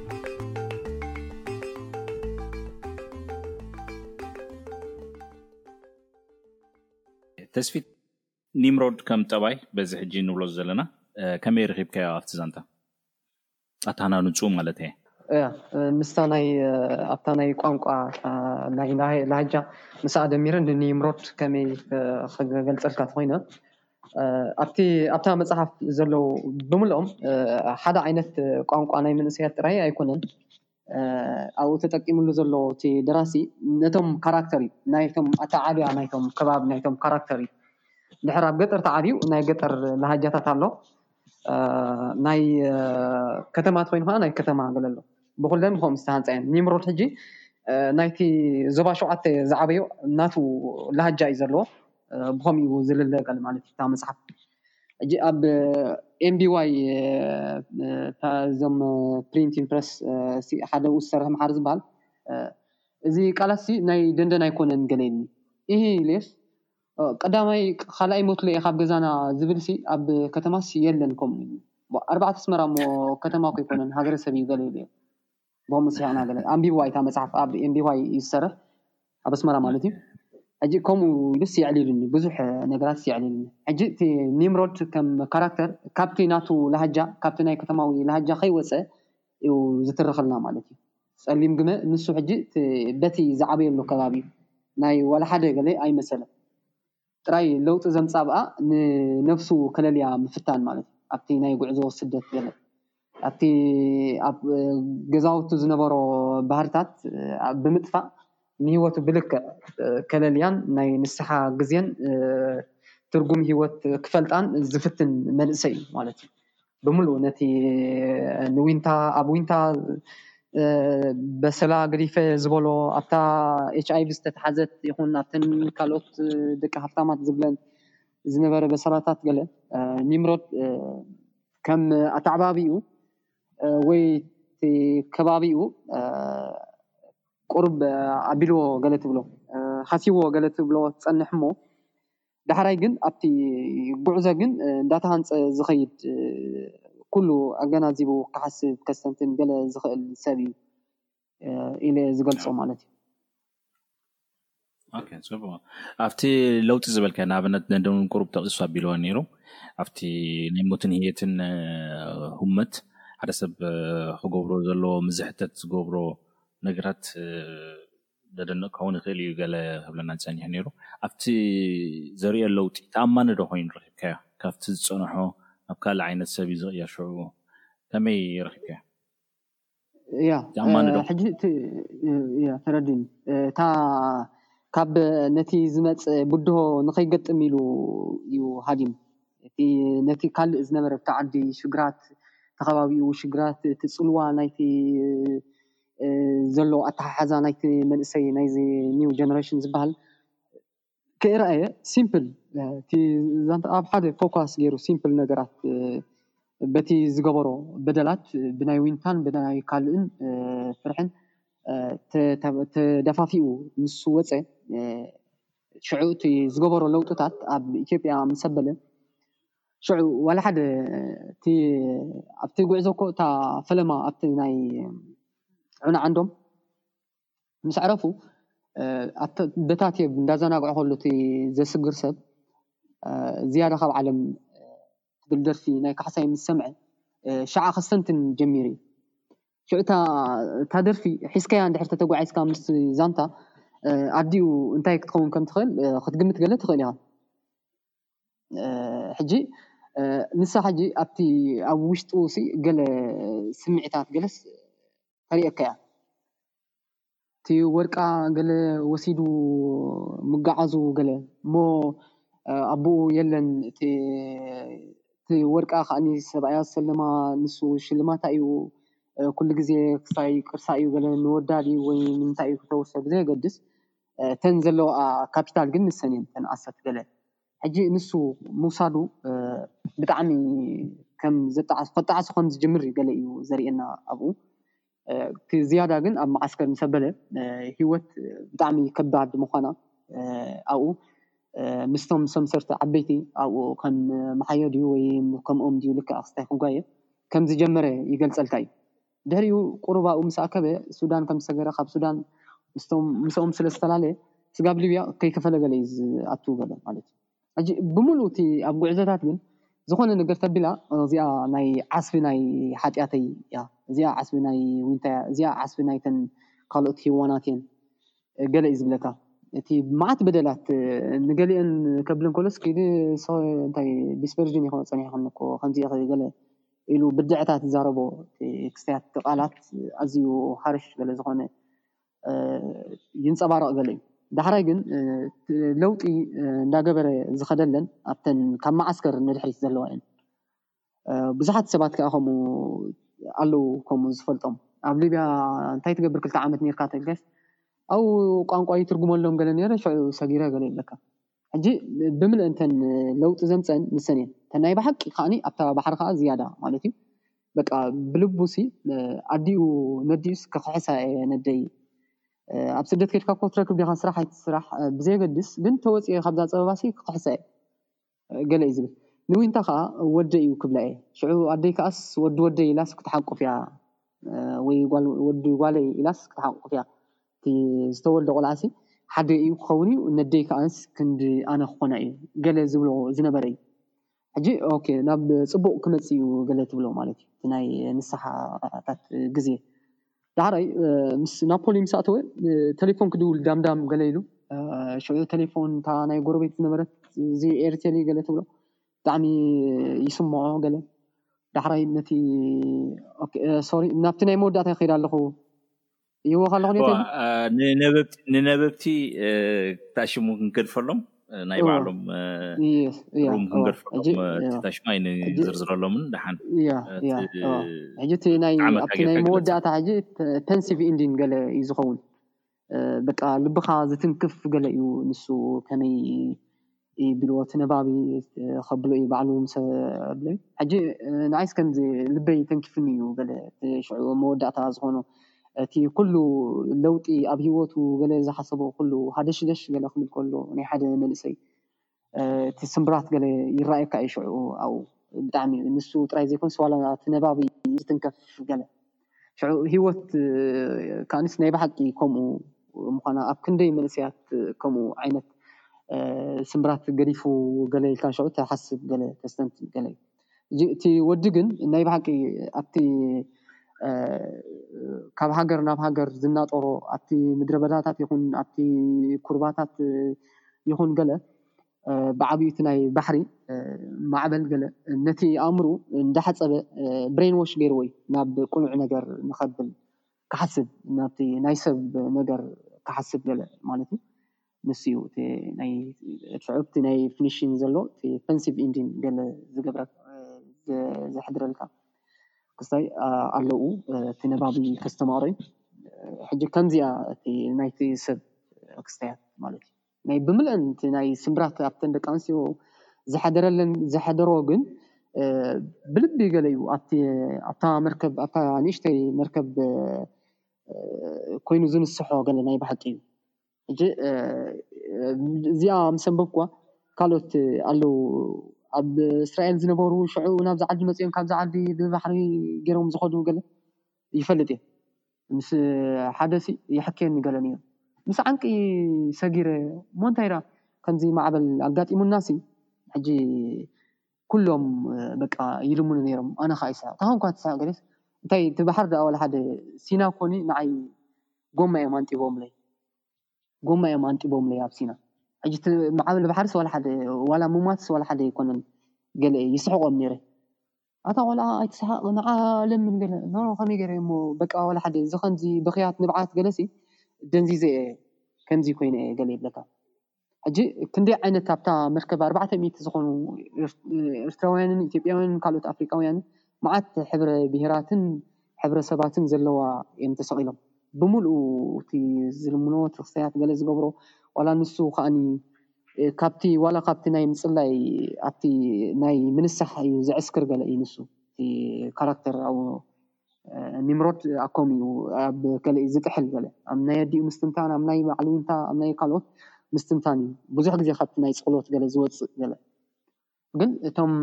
ተስፊት ኒምሮድ ከም ጠባይ በዚ ሕጂ ንብሎ ዘለና ከመይ ረኺብካዮ ኣብቲ ዛንታ ኣብቲ ሃናንጹ ማለት እየ እያ ምስታ ናይ ኣብታ ናይ ቋንቋ ናይ ላሃጃ ምስ ኣደሚረ ንኒምሮድ ከመይ ክገልጸልካ ተኮይነ ኣብቲ ኣብታ መጽሓፍ ዘለዉ ብምልኦም ሓደ ዓይነት ቋንቋ ናይ መንእሰያት ጥራይ ኣይኮነን ኣብኡ ተጠቂምሉ ዘሎ እቲ ደራሲ ነቶም ካራክተር እዩ ናይቶም ኣተዓብያ ናይቶም ከባቢ ናይቶም ካራክተር እዩ ድሕር ኣብ ገጠር ተዓብዩ ናይ ገጠር ላሃጃታት ኣሎ ናይ ከተማታት ኮይኑ ከኣ ናይ ከተማ ገለ ኣሎ ብኩለን ብከምኡ ዝተሃንጻ እየን ኒምሮድ ሕጂ ናይቲ ዞባ ሸውዓተ ዝዓበዮ ናቱ ላህጃ እዩ ዘለዎ ብከምኡ እዩ ዝልለ ገለ ማለት እዩ እታ መጽሓፍ ሕጂ ኣብ NBY እዞም ፕሪንቲንግ ፕረስ ሓደ ኣብኡ ዝሰርሕ መሓሪ ዝብሃል እዚ ቃላት እዚ ናይ ደንደን ኣይኮነን ገለ ኢሉኒ ኢሂ ኢለዮስ ቀዳማይ ካልኣይ ሞትለ እየ ካብ ገዛና ዝብል ሲ ኣብ ከተማስ የለን ከምኡ ኢሉ ኣርባዕተ ኣስመራ እሞ ከተማ እኮ ኣይኮነን ሃገረሰብ እዩ ገለ ኢለዮ ብኸምኡ ስሒቕና ገለ ኣንቢብዋ እታ መፅሓፍ ኣብ ኤምቢዋይ እዩ ዝሰርሕ ኣብ ኣስመራ ማለት እዩ ሕጂ ከምኡ ኢሉስ የዕሊሉኒ ብዙሕ ነገራትስ የዕሊሉኒ ሕጂ እቲ ኒምሮድ ከም ካራክተር ካብቲ ናቱ ላህጃ ካብቲ ናይ ከተማዊ ላህጃ ከይወፀ እዩ ዝትርኸልና ማለት እዩ። ጸሊም ግመ ንሱ ሕጂ በቲ ዝዓበየሉ ከባቢ ናይ ዋላ ሓደ ገለ ኣይመሰለን። ጥራይ ለውጢ ዘምጻብኣ ንነብሱ ከለልያ ምፍታን ማለት እዩ። ኣብቲ ናይ ጉዕዞ ስደት ገለ ካብቲ ኣብ ገዛውቱ ዝነበሮ ባህርታት ብምጥፋእ ንህይወቱ ብልክዕ ከለልያን ናይ ንስሓ ግዜን ትርጉም ህይወት ክፈልጣን ዝፍትን መንእሰይ እዩ ማለት እዩ። ብምሉኡ ነቲ ንዊንታ ኣብ ዊንታ በሰላ ገዲፈ ዝበሎ ኣብታ ኤችኣይቪ ዝተትሓዘት ይኹን ኣብተን ካልኦት ደቂ ሃፍታማት ዝብለን ዝነበረ በሰላታት ገለ ኒምሮድ ከም ኣተዓባብይኡ ወይ እቲ ከባቢኡ ቁሩብ ኣቢልዎ ገለ ትብሎ ሃስይዎ ገለ ትብሎ ትጸንሕ'ሞ ዳሕራይ ግን ኣብቲ ጉዕዞ ግን እንዳተሃንጸ ዝኸይድ ኩሉ ኣገናዚቡ ክሓስብ ከስተንትን ገለ ዝኽእል ሰብ እዩ ኢለየ ዝገልጾ ማለት እዩ። ኦኬ ጽቡቅ ኣብቲ ለውጢ ዝበልካዮ ንኣብነት ነደውን ቁሩብ ጠቂሱ ኣቢልዎ ነይሩ ኣብቲ ናይ ሞትን ህየትን ህመት ሓደ ሰብ ክገብሮ ዘለዎ ምዝሕተት ዝገብሮ ነገራት ዘደንቕ ክኸውን ይኽእል እዩ ገለ ክብለና ጸኒሑ ነይሩ። ኣብቲ ዘርእዮ ለውጢ ተኣማኒ ዶ ኮይኑ ረኺብካዮ? ካብቲ ዝጸንሖ ናብ ካልእ ዓይነት ሰብ እዩ ዝቕየር ሽዑ ከመይ ረኺብካዮ? ተኣማኒ ዶ? ሕጂ ተረዲኡኒ። እታ ካብ ነቲ ዝመጽእ ብድሆ ንኸይገጥም ኢሉ እዩ ሃዲሙ። እቲ ነቲ ካልእ ዝነበረ ኣብታ ዓዲ ሽግራት፣ እቲ ከባቢኡ ሽግራት፣ እቲ ጽልዋ ናይቲ ዘሎ ኣተሓሕዛ ናይቲ መንእሰይ ናይዚ ኒው ጀነሬሽን ዝበሃል ክእረኣየ ሲምፕል እቲ ዛንታ ኣብ ሓደ ፎኳስ ገይሩ ሲምፕል ነገራት በቲ ዝገበሮ በደላት ብናይ ዊንታን ብናይ ካልእን ፍርሕን ተደፋፊኡ ምስ ወጸ ሽዑ እቲ ዝገበሮ ለውጥታት ኣብ ኢትዮጵያ ምስ ኣበለ ሽዑ ዋላ ሓደ እቲ ኣብቲ ጉዕዞ እኮ እታ ፈለማ ኣብቲ ናይ ዑና ዓንዶም ምስ ኣዕረፉ ኣብቲ በታ ቴብ እንዳዘናግዑ ከሎ እቲ ዘስግር ሰብ ዝያዳ ካብ ዓለም ትብል ደርፊ ናይ ካሕሳይ ምስ ሰምዐ ሽዓ ከስተንትን ጀሚሩ እዩ። ሽዑ እታ ደርፊ ሒዝካያ እንድሕር ተተጓዒዝካ ምስቲ ዛንታ ኣዲኡ እንታይ ክትከውን ከም ትኽእል ክትግምት ገለ ትኽእል ኢኻ። ሕጂ ንሳ ሕጂ ኣብቲ ኣብ ውሽጡ ሲ ገለ ስምዒታት ገለስ ተርእየካ እያ። እቲ ወርቃ ገለ ወሲዱ ምጋዓዙ ገለ እሞ ኣቦኡ የለን እቲ እቲ ወርቃ ከኣኒ ሰብኣያ ዝሰለማ ንሱ ሽልማታ እዩ ኩሉ ግዜ ክሳይ ቅርሳ እዩ ገለ ንወዳ ድዩ ወይ ንምንታይ እዩ ክተውርሶ ብዘየገድስ እተን ዘለዋኣ ካፒታል ግን ንሰን እየን እተን ኣሰር ገለ ሕጂ ንሱ ምውሳዱ ብጣዕሚ ከም ዘጣዕስ ከጣዕሶ ከም ዝጅምር እዩ ገለ እዩ ዘርእየና ኣብኡ እቲ ዝያዳ ግን ኣብ መዓስከር ምስ ኣበለ ሂወት ብጣዕሚ ከባድ ምዃና ኣብኡ ምስቶም ሰምሰርቲ ዓበይቲ ኣብኡ ከም መሓዮ ድዩ ወይ ከምኦም ድዩ ልክዕ ክስታይ ክጓየ ከም ዝጀመረ ይገልጸልካ እዩ ድሕሪኡ ቁሩባኡ ምስ ኣከበ ሱዳን ከም ዝሰገረ ካብ ሱዳን ምስኦም ስለ ዝተላለየ ስጋብ ሊብያ ከይከፈለ ገለ እዩ ዝኣቱ ገለ ማለት እዩ። ሕጂ ብምሉኡ እቲ ኣብ ጉዕዞታት ግን ዝኾነ ነገር ተብላ እዚኣ ናይ ዓስቢ ናይ ሓጥያተይ እያ እዚኣ ዓስቢ ናይ ዊንታ እያ እዚኣ ዓስቢ ናይተን ካልኦት ሂዋናት እየን ገለ እዩ ዝብለካ እቲ መዓት በደላት ንገሊኤን ከብለን ከሎስ ኪዲ ስኺ እንታይ ዲስፐርዥን ኢኺ ጸኒሕክን እኮ ከምዚ ኢኺ ገለ ኢሉ ብድዐታት ዝዛረቦ እቲ ክስታያት እቲ ቃላት ኣዝዩ ሃርሽ ገለ ዝኾነ ይንጸባረቕ ገለ እዩ። ዳሕራይ ግን እቲ ለውጢ እንዳገበረ ዝኸደለን ኣብተን ካብ መዓስከር ንድሕሪት ዘለዋ እየን። ብዙሓት ሰባት ከኣ ከምኡ ኣለዉ ከምኡ ዝፈልጦም። ኣብ ሊብያ እንታይ ትገብር ክልተ ዓመት ኔርካ ተግከስ ኣው ቋንቋ ይትርጉመሎም ገለ ኔረ ሽዑ ሰጊረ ገለ ይብለካ። ሕጂ ብምልእን ተን ለውጢ ዘምጸእን ንሰን እየን ተን ናይ ብሓቂ ከኣ ኣብታ ባሕሪ ከኣ ዝያዳ ማለት እዩ በቃ ብልቡ ሲ ኣዲኡ ነዲኡስ ክክሕሳ እየ ነደይ ኣብ ስደት ከድካ እኮ ትረክብ ዲኻ ስራሕ ኣይትስራሕ ብዘየገድስ ግን ተወጽኤ ካብዛ ጸበባ ሲ ክክሕሳ እየ ገለ እዩ ዝብል ንዊንታ ከኣ ወደይ እዩ ክብላ እየ ሽዑ ኣደይ ከኣስ ወዲ ወደይ ኢላስ ክትሓቁፍ እያ ወይ ወዲ ጓለይ ኢላስ ክትሓቁፍ እያ እቲ ዝተወልደ ቆልዓሲ ሓገይ እዩ ክኸውን እዩ ነደይ ከኣንስ ክንዲ ኣነ ክኾና እዩ ገለ ዝብሎ ዝነበረ እዩ ሕጂ ኦኬ ናብ ጽቡቕ ክመጽእ እዩ ገለ ትብሎ ማለት እዩ እቲ ናይ ንስሓታት ግዜ ዳሕራይ ምስ ናፖሊ ምስ ኣተወ ተሌፎን ክድውል ዳም ዳም ገለ ኢሉ ሽዑ ተሌፎን እታ ናይ ጎረቤት ዝነበረት እዚ ኤርቴሌ ገለ ትብሎ ብጣዕሚ ይስምዖ ገለ ዳሕራይ ነቲ ኦኬ ሶሪ ናብቲ ናይ መወዳእታ ይኸይድ ኣለኹ እይዎ ከለኹ ድዮ ተብሉ ንነበብቲ ታሽሙ ክንገድፈሎም ናይ ባዕሎም ሩም ክንገድፈሎም ታሽሙ ኣይንዝርዝረሎምን ደሓን ሕጂ እቲ ናይ ኣብቲ ናይ መወዳእታ ሕጂ ፐንሲቭ ኢንዲን ገለ እዩ ዝኸውን በቃ ልብኻ ዝትንክፍ ገለ እዩ ንሱ ከመይ እዩ ቢልዎ ተነባቢ ከብሎ እዩ ባዕሉ ምሰ ብለ ሕጂ ንዓይስ ከምዚ ልበይ ተንኪፍኒ እዩ ገለ እቲ ሽዑ ኣብ መወዳእታ ዝኾኖ እቲ ኩሉ ለውጢ ኣብ ሂወቱ ገለ ዝሓሰቦ ኩሉ ሃደሽደሽ ገለ ክብል ከሎ ናይ ሓደ መንእሰይ እቲ ስምብራት ገለ ይረኣየካ እዩ ሽዑ ኣብኡ ብጣዕሚ ንሱ ጥራይ ዘይኮነስ ዋላ ተነባቢ እዩ ዝትንከፍ ገለ ሽዑ ህይወት ከኣንስ ናይ ብሓቂ ከምኡ ምዃና ኣብ ክንደይ መንእሰያት ከምኡ ዓይነት ስምብራት ገዲፉ ገለ ኢልካ ሽዑ ትሓስብ ገለ ተስተንትን ገለ እቲ ወዲ ግን ናይ ብሓቂ ኣብቲ ካብ ሃገር ናብ ሃገር ዝናጠሮ ኣብቲ ምድረ በዳታት ይኹን ኣብቲ ኩርባታት ይኹን ገለ ብዓቢኡ እቲ ናይ ባሕሪ ማዕበል ገለ ነቲ ኣእምርኡ እንዳሓጸበ ብሬን ዎሽ ገይርዎ እዩ ናብ ቅኑዕ ነገር ንኸብል ክሓስብ ናብቲ ናይ ሰብ ነገር ክሓስብ ገለ ማለት እዩ ንሱ እዩ እቲ ናይ ኣብቲ ናይ ፍኒሽን ዘሎ እቲ ፈንሲቭ ኢንዲን ገለ ዝገብረካ ዘሕድረልካ ክስታይ ኣለኡ እቲ ነባቢ ከስተማቕሮ እዩ ሕጂ ከምዚ እያ እቲ ናይቲ ሰብ ክስታያት ማለት እዩ። ናይ ብምልእን እቲ ናይ ስምብራት ኣብተን ደቂ ኣንስትዮ ዝሓደረለን ዝሓደሮ ግን ብልቢ ገለ እዩ ኣብቲ ኣብታ መርከብ ኣብታ ንእሽተይ መርከብ ኮይኑ ዝንስሖ ገለ ናይ ብሓቂ እዩ ሕጂ እዚኣ ምስ ኣንበብክዋ ካልኦት ኣለዉ ኣብ እስራኤል ዝነበሩ ሽዑ ናብዚ ዓዲ መጺኦም ካብዚ ዓዲ ብባሕሪ ገይሮም ዝኸዱ ገለ ይፈልጥ እየ ምስ ሓደ ሲ የሕክየኒ ገለ ነይሩ ምስ ዓንቂ ሰጊረ እሞ እንታይ ደኣ ከምዚ ማዕበል ኣጋጢሙና ሲ ሕጂ ኩሎም በቃ ይልምኑ ነይሮም ኣነ ከኣ ይስሕቅ ተኾንኳ ትስሕቅ ገለስ እንታይ እቲ ባሕሪ ደኣ ወላ ሓደ ሲና ኮኒ ንዓይ ጎማ እዮም ኣንጢቦምለይ። ጎማ እዮም ኣንጢቦምለይ ኣብ ሲና ሕጂ እቲ ማዕበል ባሕርስ ዋላ ሓደ ዋላ ሙማትስ ዋላ ሓደ ኣይኮነን ገለ እየ ይስሕቆም ነይረ ኣታ ቆልዓ ኣይትስሓቅ ንዓ ለምን ገለ ኖኖ ከመይ ገይረ እሞ በቃ ዋላ ሓደ እዚ ከምዚ ብክያት ንብዓት ገለሲ ደንዚዘ እየ ከምዚ ኮይነ እየ ገለ ይብለካ ሕጂ ክንደይ ዓይነት ኣብታ መርከብ ኣርባዕተ ሚእቲ ዝኾኑ ኤርትራውያንን ኢትዮጵያውያንን ካልኦት ኣፍሪቃውያንን መዓት ሕብረ ብሄራትን ሕብረ ሰባትን ዘለዋ እዮም ተሰቒሎም ብምልኡ እቲ ዝልምንዎ እቲ ክስተያት ገለ ዝገብሮ ዋላ ንሱ ከኣኒ ካብቲ ዋላ ካብቲ ናይ ምጽላይ ኣብቲ ናይ ምንሳሕ እዩ ዝዕስክር ገለ እዩ ንሱ እቲ ካራክተር ኣብኡ ኒምሮድ ኣኮም እዩ ኣብ ገለ እዩ ዝጥሕል ገለ ኣብ ናይ ኣዲኡ ምስትንታን ኣብ ናይ በዓል ዊንታ ኣብ ናይ ካልኦት ምስትንታን እዩ ብዙሕ ግዜ ካብቲ ናይ ጸሎት ገለ ዝወጽእ ገለ ግን እቶም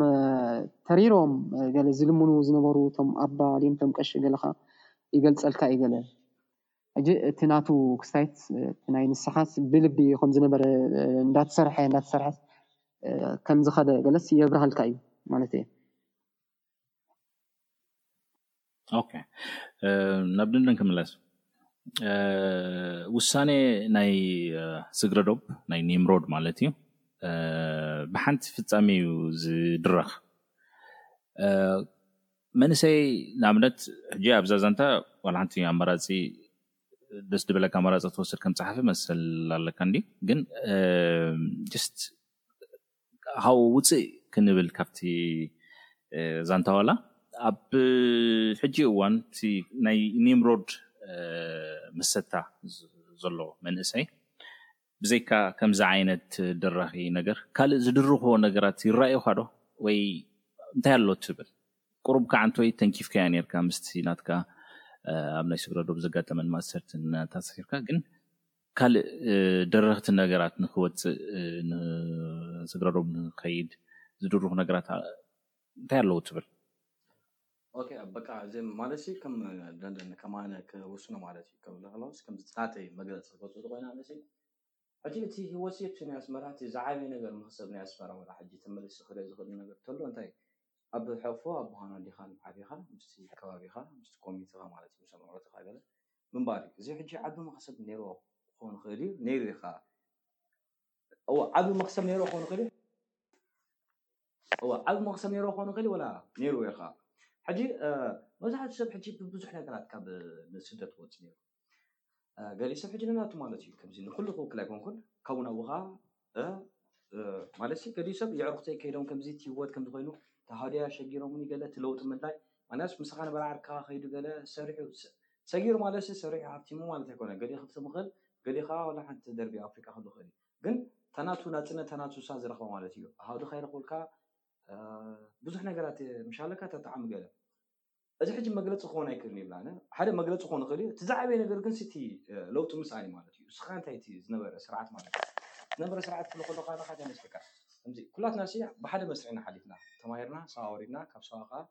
ተሪሮም ገለ ዝልምኑ ዝነበሩ እቶም ኣባ ድዮም እቶም ቀሺ ገለ ከኣ ይገልጸልካ እዩ ገለ ሕጂ እቲ ናቱ ክስታይት እቲ ናይ ንስሓስ ብልቢ ከም ዝነበረ እንዳተሰርሐ እንዳተሰርሐ ከም ዝኸደ ገለስ የብርሃልካ እዩ ማለተይ እዩ። ኦኬ ናብ ድንድን ክምለስ ውሳኔ ናይ ስግረዶብ ናይ ኒምሮድ ማለት እዩ ብሓንቲ ፍጻሜ እዩ ዝድረኽ መንእሰይ ንኣብነት ሕጂ ኣብዛ ዛንታ ዋላ ሓንቲ ኣማራፂ ደስ ድበለካ ኣማራፂ ትወስድ ከም ፀሓፊ መሰል ኣለካ እንዲ ግን ጅስት ካብኡ ውጽእ ክንብል ካብቲ ዛንታ ዋላ ኣብ ሕጂ እዋን እቲ ናይ ኒምሮድ መሰታ ዘሎ መንእሰይ ብዘይካ ከምዚ ዓይነት ድራኺ ነገር ካልእ ዝድርኾ ነገራት ይራኣዩኻ ዶ ወይ እንታይ ኣሎ ትብል ቁሩብ ካዓ እንተወይ ተንኪፍካያ ኔርካ ምስቲ ናትካ ኣብ ናይ ስግረዶብ ዘጋጠመን ማእሰርትን ኣተኣሳሲርካ ግን ካልእ ደረኽቲ ነገራት ንክወጽእ ንስግረዶብ ንክኸይድ ዝድርኹ ነገራት እንታይ ኣለዉ ትብል? ኦኬ በቃ እዚ ማለትሲ ከም ደንደን ከም ኣነ ክውስኖ ማለት እዩ ክብል ከለኩስ ከምዚ ናተይ መግለጺ ክትወጽእ ዝኮይና ኣነሲ ሕጂ እቲ ሂወትሲ እቲ ናይ ኣስመራ እቲ ዝዓበየ ነገር መክሰብ ናይ ኣስመራ ወላ ሕጂ ተመሊሲ ክሪኦ ዝክእል ነገር ተሎ እንታይ ኣብ ሕቅፎ ኣቦኻን ኣዴኻን ዓቢኻ ምስቲ ከባቢኻ ምስቲ ኮሚኒቲኻ ማለት እዩ ምስ ኣማዑርትኻ ገለ ምንባር እዩ እዚ ሕጂ ዓቢ መኽሰብ ኔርዎ ክኾን ይኽእል እዩ ኔሩ እዩ ከኣ እወ ዓቢ መኽሰብ ኔርዎ ክኾን ይኽእል እዩ እወ ዓቢ መኽሰብ ኔርዎ ክኾን ይኽእል ወላ ኔርዎ እዩ ከኣ ሕጂ መብዛሕትኡ ሰብ ሕጂ ብብዙሕ ነገራት ካብ ስደት ወጺኡ ኔሩ ገሊኡ ሰብ ሕጂ ነናቱ ማለት እዩ ከምዚ ንኩሉ ክውክል ኣይኮንኩን ካብኡ ናብኡ ከዓ ማለት ገሊኡ ሰብ የዕሩኽተይ ከይዶም ከምዚ እቲ ህይወት ከምዚ ኮይኑ ተሃድያ ሸጊሮምኒ ገለ እቲ ለውጢ ምድላይ ማለትስ ምሳኻ ነበረ ዓርክኻ ከይዱ ገለ ሰሪሑ ሰጊሩ ማለትሲ ሰሪሑ ሃብቲሙ ማለት ኣይኮነ ገሊኡ ክፍትም ይኽእል ገሊኡ ከዓ ዋላ ሓንቲ ደርቢ ኣፍሪቃ ክህሉ ይኽእል እዩ ግን ተናቱ ናጽነት ተናቱ ንሳ ዝረኽባ ማለት እዩ ኣሃዱኻ ይረኽቡልካ ብዙሕ ነገራት ምሻለካ ተጣዕሚ ገለ እዚ ሕጂ መግለጺ ክኾን ኣይክእልን ይብላነ ሓደ መግለጺ ክኾን ይኽእል እዩ እቲ ዝዓበየ ነገር ግን እቲ ለውጢ ምምጻእ እዩ ማለት እዩ እስኻ እንታይ እቲ ዝነበረ ስርዓት ማለት እዩ ዝነበረ ስርዓት ክብሎ ከለኻ ንኻ እንታይ መስለካ ከምዚ ኩላትና ሲ ብሓደ መስርዕ ኢና ሓሊፍና ተማሂርና ሰዋ ወሪድና ካብ ሰዋ ከኣ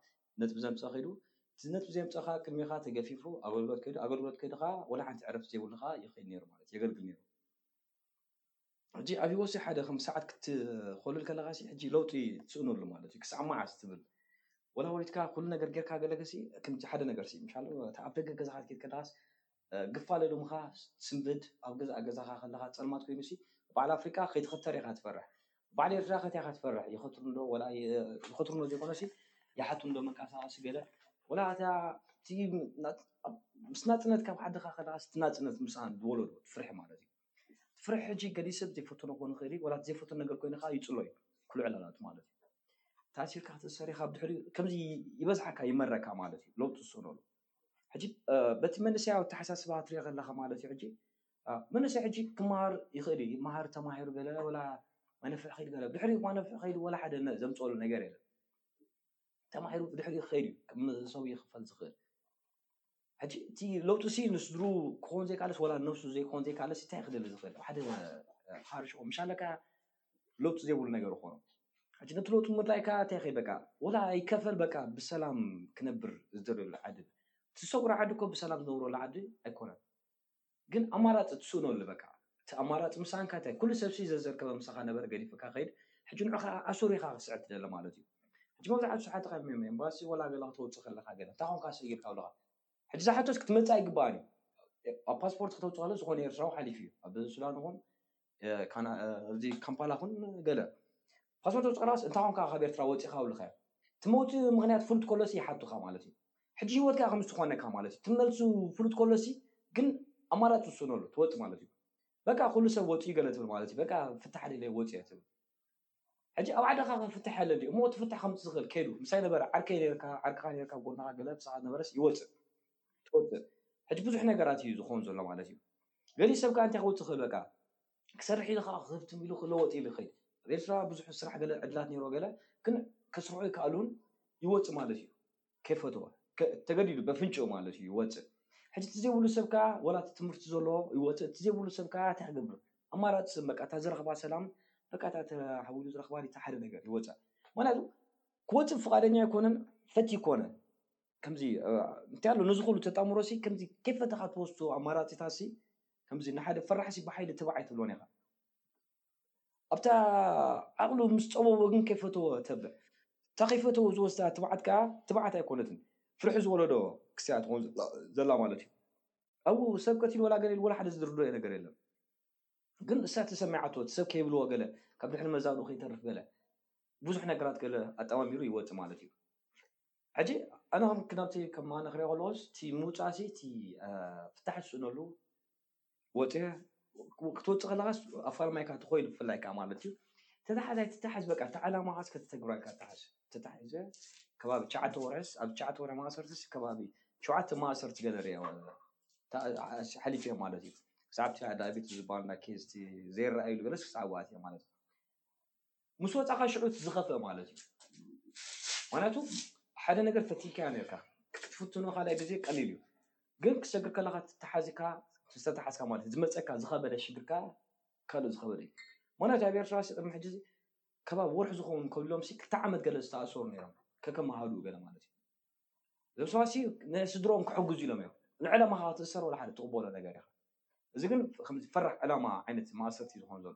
ነጥቢ ዘምጽእ ከይዱ እቲ ነጥቢ ዘምጽእ ከኣ ቅድሜኻ ተገፊፉ ኣገልግሎት ከይዱ ኣገልግሎት ከይዱ ከኣ ወላ ሓንቲ ዕረፍቲ ዘይብሉ ከኣ ይኸይድ ነይሩ ማለት የገልግል ነይሩ ሕጂ ኣብ ሂወትሲ ሓደ ከም ሰዓት ክትኾልል ከለኻሲ ሕጂ ለውጢ ትስእነሉ ማለት እዩ ክሳዕ መዓስ ትብል ወላ ወሪድካ ኩሉ ነገር ጌርካ ገለገሲ ከምዚ ሓደ ነገርሲ ምሻሉ እቲ ኣብ ደገ ገዛኻ ክትከይድ ከለኻስ ግፋለ ሎምኻ ትስንብድ ኣብ ገዛእ ገዛኻ ከለኻ ጸልማት ኮይኑሲ በዓል ኣፍሪቃ ከይትኽተር ኢኻ ትፈርሕ በዓል ኤርትራ ከቲያ ኢኻ ትፈርሕ ይኸትሩንዶ ወላ ይኸትሩንዶ ዘይኮነሲ ይሓቱንዶ መንቀሳቐሲ ገለ ወላ እታ እቲ ምስ ናጽነት ካብ ዓድኻ ከለኻስ እቲ ናጽነት ምስኣን ዝወለዶ ፍርሒ ማለት እዩ ፍርሒ ሕጂ ገሊኡ ሰብ ዘይፈተኖ ክኮን ይክእል እዩ ዋላ እቲ ዘይፈተኖ ነገር ኮይኑ ከኣ ይጽሎ እዩ ኩሉ ዕላላቱ ማለት እዩ ታሲርካ ክትእሰሪካ ብድሕሪኡ ከምዚ ይበዝሓካ ይመረካ ማለት እዩ ለውጢ ዝሰነሉ ሕጂ በቲ መንእሰያዊ ኣተሓሳስባ ትሪኦ ከለካ ማለት እዩ ሕጂ መንእሰይ ሕጂ ክመሃር ይክእል እዩ ይመሃር ተማሂሩ ገለ ወላ መነፍሒ ከይዱ ገለ ብድሕሪኡ መነፍሒ ከይዱ ወላ ሓደ ዘምጽኦሉ ነገር የለን ተማሂሩ ብድሕሪኡ ክከይድ እዩ ከም ሰውዬ ክፈል ዝክእል ሕጂ እቲ ለውጢሲ ንስድርኡ ክኾን ዘይካለስ ወላ ነብሱ ዘይኮን ዘይካለስ እንታይ ክደሊ ዝኽእል ኣብ ሓደ ሓርሽኮ ምሻለካ ለውጢ ዘይብሉ ነገር ይኾኖ ሕጂ ነቲ ለውጢ ምድላይካ እንታይ ከይ በቃ ወላ ኣይከፈል በቃ ብሰላም ክነብር ዝደልየሉ ዓዲ እቲ ዝሰብሮ ዓዲ እኮ ብሰላም ዝነብረሉ ዓዲ ኣይኮነን ግን ኣማራጺ ትስእነሉ በቃ እቲ ኣማራጺ ምሳንካ ታይ ኩሉ ሰብሲ ዘዘርከበ ምሳካ ነበረ ገዲፍካ ከይድ ሕጂ ንዑ ከኣ ኣሱር ኢካ ክትስዕር ትደሊ ማለት እዩ ሕጂ መብዛሕቱ ስሓት ኢካ ኤም ኤምባሲ ወላ ገለ ክተውጽእ ከለካ ገለ እንታይ ኮንካ ሰጊርካ ኣብልካ ሕጂ እዛ ሕቶስ ክትመጽእ ኣይግባኣን እዩ ኣብ ፓስፖርት ክተውጽእ ከለስ ዝኮነ ኤርትራዊ ሓሊፉ እዩ ኣብ ሱዳን ይኩን እዚ ካምፓላ ኹን ገለ ፓስፖርት ኣውጽእካስ እንታይ ኮንካ ካብ ኤርትራ ወጺኻ ኣብልካዮ ትመውት ምክንያት ፍሉጥ ኮሎሲ ይሓቱኻ ማለት እዩ ሕጂ ሂወትካ ከም ዝተኾነካ ማለት እዩ ትመልሱ ፍሉጥ ኮሎሲ ግን ኣማራጺ ውሱን ኣሎ ትወጽእ ማለት እዩ በቃ ኩሉ ሰብ ወጺኡ ገለ ትብል ማለት እዩ በቃ ፍታሕ ደልየ ወጺኤ ትብል ሕጂ ኣብ ዓድኻ ክፍታሕ የለን ድዩ? እሞ እቲ ፍታሕ ከምጽእ ዝኽእል ከይዱ ምሳይ ነበረ ዓርከይ ኔርካ ዓርክኻ ኔርካ ኣብ ጎንኻ ገለ ምሳኻ ዝነበረስ ይወጽእ ትወጽእ ሕጂ ብዙሕ ነገራት እዩ ዝኸውን ዘሎ ማለት እዩ ገሊኡ ሰብ ከኣ እንታይ ክወጽእ ይኽእል በቃ ክሰርሕ ኢሉ ከኣ ክህብትም ኢሉ ክለወጥ ኢሉ ይኽእል ኣብ ኤርትራ ብዙሕ ስራሕ ገለ ዕድላት ኔሮ ገለ ግን ከስርሑ ኣይከኣሉን ይወጽእ ማለት እዩ ከይፈትዋ ተገዲዱ በፍንጭኡ ማለት እዩ ይወጽእ ሕጂ እቲ ዘይብሉ ሰብ ከኣ ወላ እቲ ትምህርቲ ዘለዎ ይወጽእ እቲ ዘይብሉ ሰብ ከኣ ታይ ክገብር ኣማራጺ ስም በቃ እታ ዝረኽባ ሰላም በቃ እታ ተሓዊሉ ዝረኽባ ድዩ እታ ሓደ ነገር ይወጻ ምክንያቱ ክወጽእ ፍቃደኛ ኣይኮነን ፈት ይኮነ ከምዚ እንታይ ኣሎ ነዚ ኩሉ ተጣምሮ ሲ ከምዚ ከይፈተኻ ትወስዶ ኣማራጺታት ሲ ከምዚ ንሓደ ፈራሕሲ ብሓይሊ ተባዕ ኣይትብሎን ኢኻ ኣብታ ዓቕሉ ምስ ጸበቦ ግን ከይፈተዎ ተብዕ። እታ ከይፈተዎ ዝወስዳ ትብዓት ከኣ ትብዓት ኣይኮነትን፣ ፍርሒ ዝወለዶ ክሳ'ያ ትኸውን ዘላ ማለት'ዩ። ኣብኡ ሰብ ቀቲሉ ወላ ገሊሉ ወላ ሓደ ዝርድኦ ነገር የለን። ግን እሳ እቲ ሰሚዓቶ፣ እቲ ሰብ ከይብልዎ ገለ ካብ ድሕሪ መዛንኡ ከይተርፍ ገለ ብዙሕ ነገራት ገለ ኣጠማሚሩ ይወጽእ ማለት'ዩ። ሕጂ ኣነ ከም ናብቲ ከም ኣነ ክሪኦ ከለኹስ እቲ ምውጻእሲ እቲ ፍታሕ ዝስእነሉ፣ ወጺኣ ክትወጽእ ከለኻስ ኣፋር ማይካ እቲ ኮይኑ ብፍላይ ከዓ ማለት እዩ ተታሓዝ ኣይትታሓዝ በቃ እቲ ዓላማኻስ ከተተግብራ ኢልካ ተሓዝ ተታሒዘ ከባቢ ትሽዓተ ወርሕስ ኣብ ትሽዓተ ወርሒ ማእሰርትስ ከባቢ ሸውዓተ ማእሰርቲ ገለ ሪአ ሓሊፈ እየ ማለት እዩ ክሳብ እቲ ኣዳቤት ዝበሃል እንዳ ኬዝ እቲ ዘይረኣይሉ ገለስ ክሳብ ኣብኡ ኣትየ ማለት እዩ ምስ ወፃኻ ሽዑ እቲ ዝኸፍእ ማለት እዩ ምክንያቱ ሓደ ነገር ፈቲንካዮ ነርካ ክትፍትኖ ካልኣይ ግዜ ቀሊል እዩ ግን ክሰግር ከለካ ተሓዚካ ዝተተሓዝካ ማለት እዩ ዝመፀካ ዝኸበደ ሽግር ከዓ ካልእ ዝኸበደ እዩ ምክንያቱ ኣብ ኤርትራ ቅድሚ ሕጂ ከባቢ ወርሒ ዝኸውን ከብሎም ሲ ክልተ ዓመት ገለ ዝተኣሰሩ ነይሮም ከከመሃሉ ገለ ማለት እዩ እዞም ሰባት ሲ ንስድሮኦም ክሕግዙ ኢሎም እዮም ንዕለማኻ ክትእሰር ወላ ሓደ ትቕበሎ ነገር ኢኻ እዚ ግን ከምዚ ፈራሕ ዕላማ ዓይነት ማእሰርቲ ዝኾን ዘሎ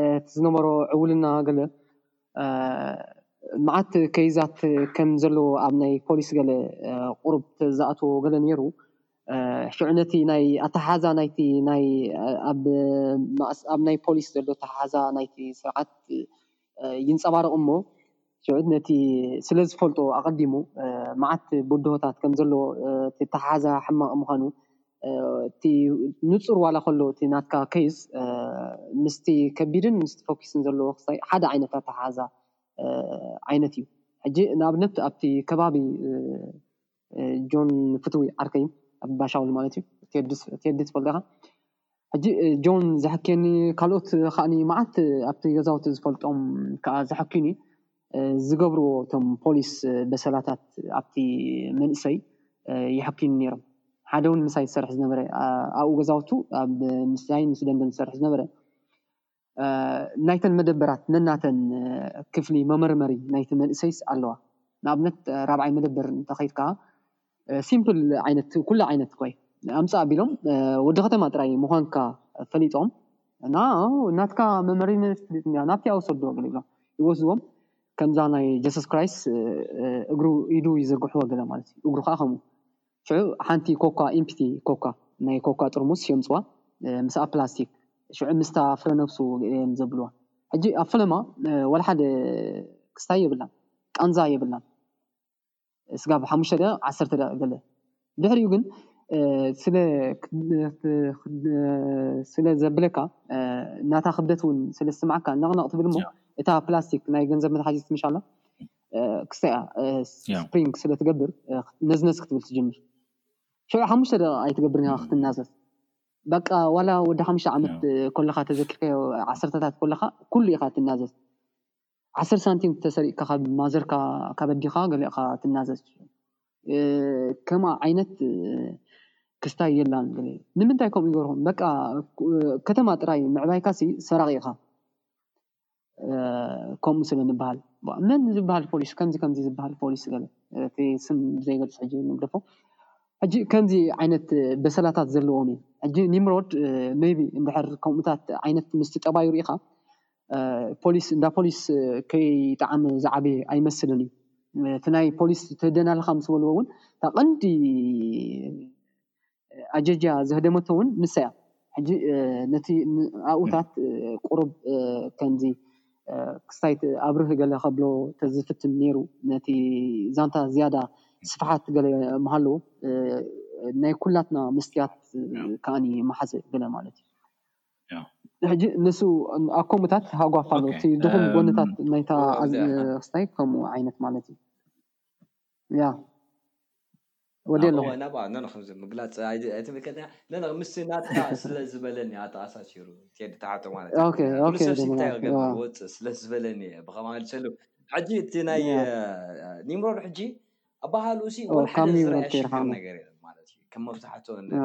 እቲ ዝነበሮ ዕውልና ገለ መዓት ከይዛት ከም ዘለዎ ኣብ ናይ ፖሊስ ገለ ቁሩብ ተዝኣትዎ ገለ ነይሩ ሽዑ ነቲ ናይ ኣተሓሕዛ ናይቲ ናይ ኣብ ኣብ ናይ ፖሊስ ዘሎ ኣተሓሕዛ ናይቲ ስርዓት ይንጸባረቕ እሞ ሽዑ ነቲ ስለ ዝፈልጦ ኣቐዲሙ መዓት ብድሆታት ከም ዘለዎ እቲ ኣተሓሕዛ ሕማቕ ምዃኑ እቲ ንጹር ዋላ ከሎ እቲ ናትካ ኬዝ ምስቲ ከቢድን ምስቲ ፈኲስን ዘለዎ ክሳይ ሓደ ዓይነት ኣተሓሕዛ ዓይነት እዩ ሕጂ ንኣብነት ኣብቲ ከባቢ ጆን ፍትዊ ዓርከይ ዩ ኣብ ባሻውል ማለት ዩ ቴዲ ትፈልጦ ኢኻ ሕጂ ጆን ዘሕኬኒ ካልኦት ከኣ መዓት ኣብቲ ገዛውቲ ዝፈልጦም ከኣ ዘሕኩዩኒ ዝገብርዎ እቶም ፖሊስ በሰላታት ኣብቲ መንእሰይ የሕኩዩኒ ኔሮም ሓደ ውን ምሳይ ዝሰርሕ ዝነበረ ኣብኡ ገዛውቱ ኣብ ምሳይን ምስ ደንደን ዝሰርሕ ዝነበረ ናይተን መደበራት ነናተን ክፍሊ መመርመሪ ናይቲ መንእሰይስ ኣለዋ። ንኣብነት ራብዓይ መደበር እንተኸይድካ ሲምፕል ዓይነት ኩሉ ዓይነት ኮይ ኣምጽእ ኣቢሎም ወዲ ከተማ ጥራይ ምዃንካ ፈሊጦም እና ናትካ መመሪ ናብቲኣ ውሰዶ ገለ ይብሎም ይወስድዎም ከምዛ ናይ ጀሱስ ክራይስ እግሩ ኢዱ ይዝርግሕዎ ገለ ማለት እዩ እግሩ ከዓ ከምኡ ሽዑ ሓንቲ ኮካ ኢምፕቲ ኮካ ናይ ኮካ ጥርሙስ ሸምጽዋ ምስ ኣብ ፕላስቲክ ሽዑ ምስታ ፍረ ነብሱ እዬም ዘብልዋ ሕጂ ኣብ ፈለማ ዋላ ሓደ ክስታይ የብላን ቃንዛ የብላን ስጋብ ሓሙሽተ ደቂቅ ዓሰርተ ደቂቅ ገለ ድሕሪኡ ግን ስለ ስለ ዘብለካ ናታ ክብደት ውን ስለ ዝስምዓካ ነቅነቅ ትብል እሞ እታ ፕላስቲክ ናይ ገንዘብ መትሓዚት ትምሽ ኣላ ክሳያ ስፕሪንግ ስለ ትገብር ነዝነዝ ክትብል ትጅምር ሽዑ ሓሙሽተ ደቂቃ ኣይትገብርን ኢኻ ክትናዘዝ በቃ ዋላ ወዲ ሓሙሽተ ዓመት ኮለኻ ተዘኪርካዮ ዓሰርተታት ኮለኻ ኩሉ ኢኻ ትናዘዝ ዓስር ሳንቲም ተሰሪቅካ ካብ ማዘርካ ካብ ኣዲኻ ገሊእኻ ትናዘዝ ከማ ዓይነት ክስታይ የላን ገለ ንምንታይ ከምኡ ይገርኹም በቃ ከተማ ጥራይ ምዕባይካሲ ሰራቂ ኢኻ ከምኡ ስለ ንበሃል መን ዝበሃል ፖሊስ ከምዚ ከምዚ ዝበሃል ፖሊስ ገለ እቲ ስም ብዘይገልጽ ሕጂ ንግደፎ ሕጂ ከምዚ ዓይነት በሰላታት ዘለዎም እዮም ሕጂ ኒምሮድ ሜይቢ እንድሕር ከምኡታት ዓይነት ምስቲ ጠባዩ ርኢኻ ፖሊስ እንዳ ፖሊስ ከይጠዓመ ዝዓበየ ኣይመስልን እዩ እቲ ናይ ፖሊስ ተደናልኻ ምስ በልዎ እውን እታ ቐንዲ ኣጀጃ ዘህደመቶ ውን ንሳያ ሕጂ ነቲ ንኣኡታት ቁሩብ ከምዚ ክስታይ ኣብርህ ገለ ከብሎ ተዝፍትን ኔሩ ነቲ ዛንታ ዝያዳ ስፍሓት ገለ ምሃለዎ ናይ ኩላትና መስትያት ከኣ ምሓዘ ገለ ማለት እዩ ሕጂ ንሱ ኣኮምታት ሃጓፍ ኣሎ እቲ ድኹም ጎንታት ናይታ ክስታይ ከምኡ ዓይነት ማለት እዩ። ያ ወዲ ኣለኹ። ኣወ ናብኣ ነን ከምዚ ምግላጽ ኣይ ኣይትምልከትንያ ነን ምስቲ ናትካ ስለ ዝበለኒ ኣተኣሳሲሩ ቴዲ ትሓቶ ማለት እያ ኦኬ ኩሉ ኦኬ ሰብ ሲ ወዲ እንታይ ኣለኹ። ክገብር ያ ክወጽእ ስለ ዝበለኒ እየ ብኸማ መልሰሉ ሕጂ እቲ ናይ ያ ኒምሮድ ሕጂ ኣበሃህልኡሲ ኦ ወላ ሓደ ካብ ኒምሮድ ዝረኣየ ሽግር ከይርሓቕና። ነገር የለን ማለት እዩ ከም መብዛሕትኦን ያ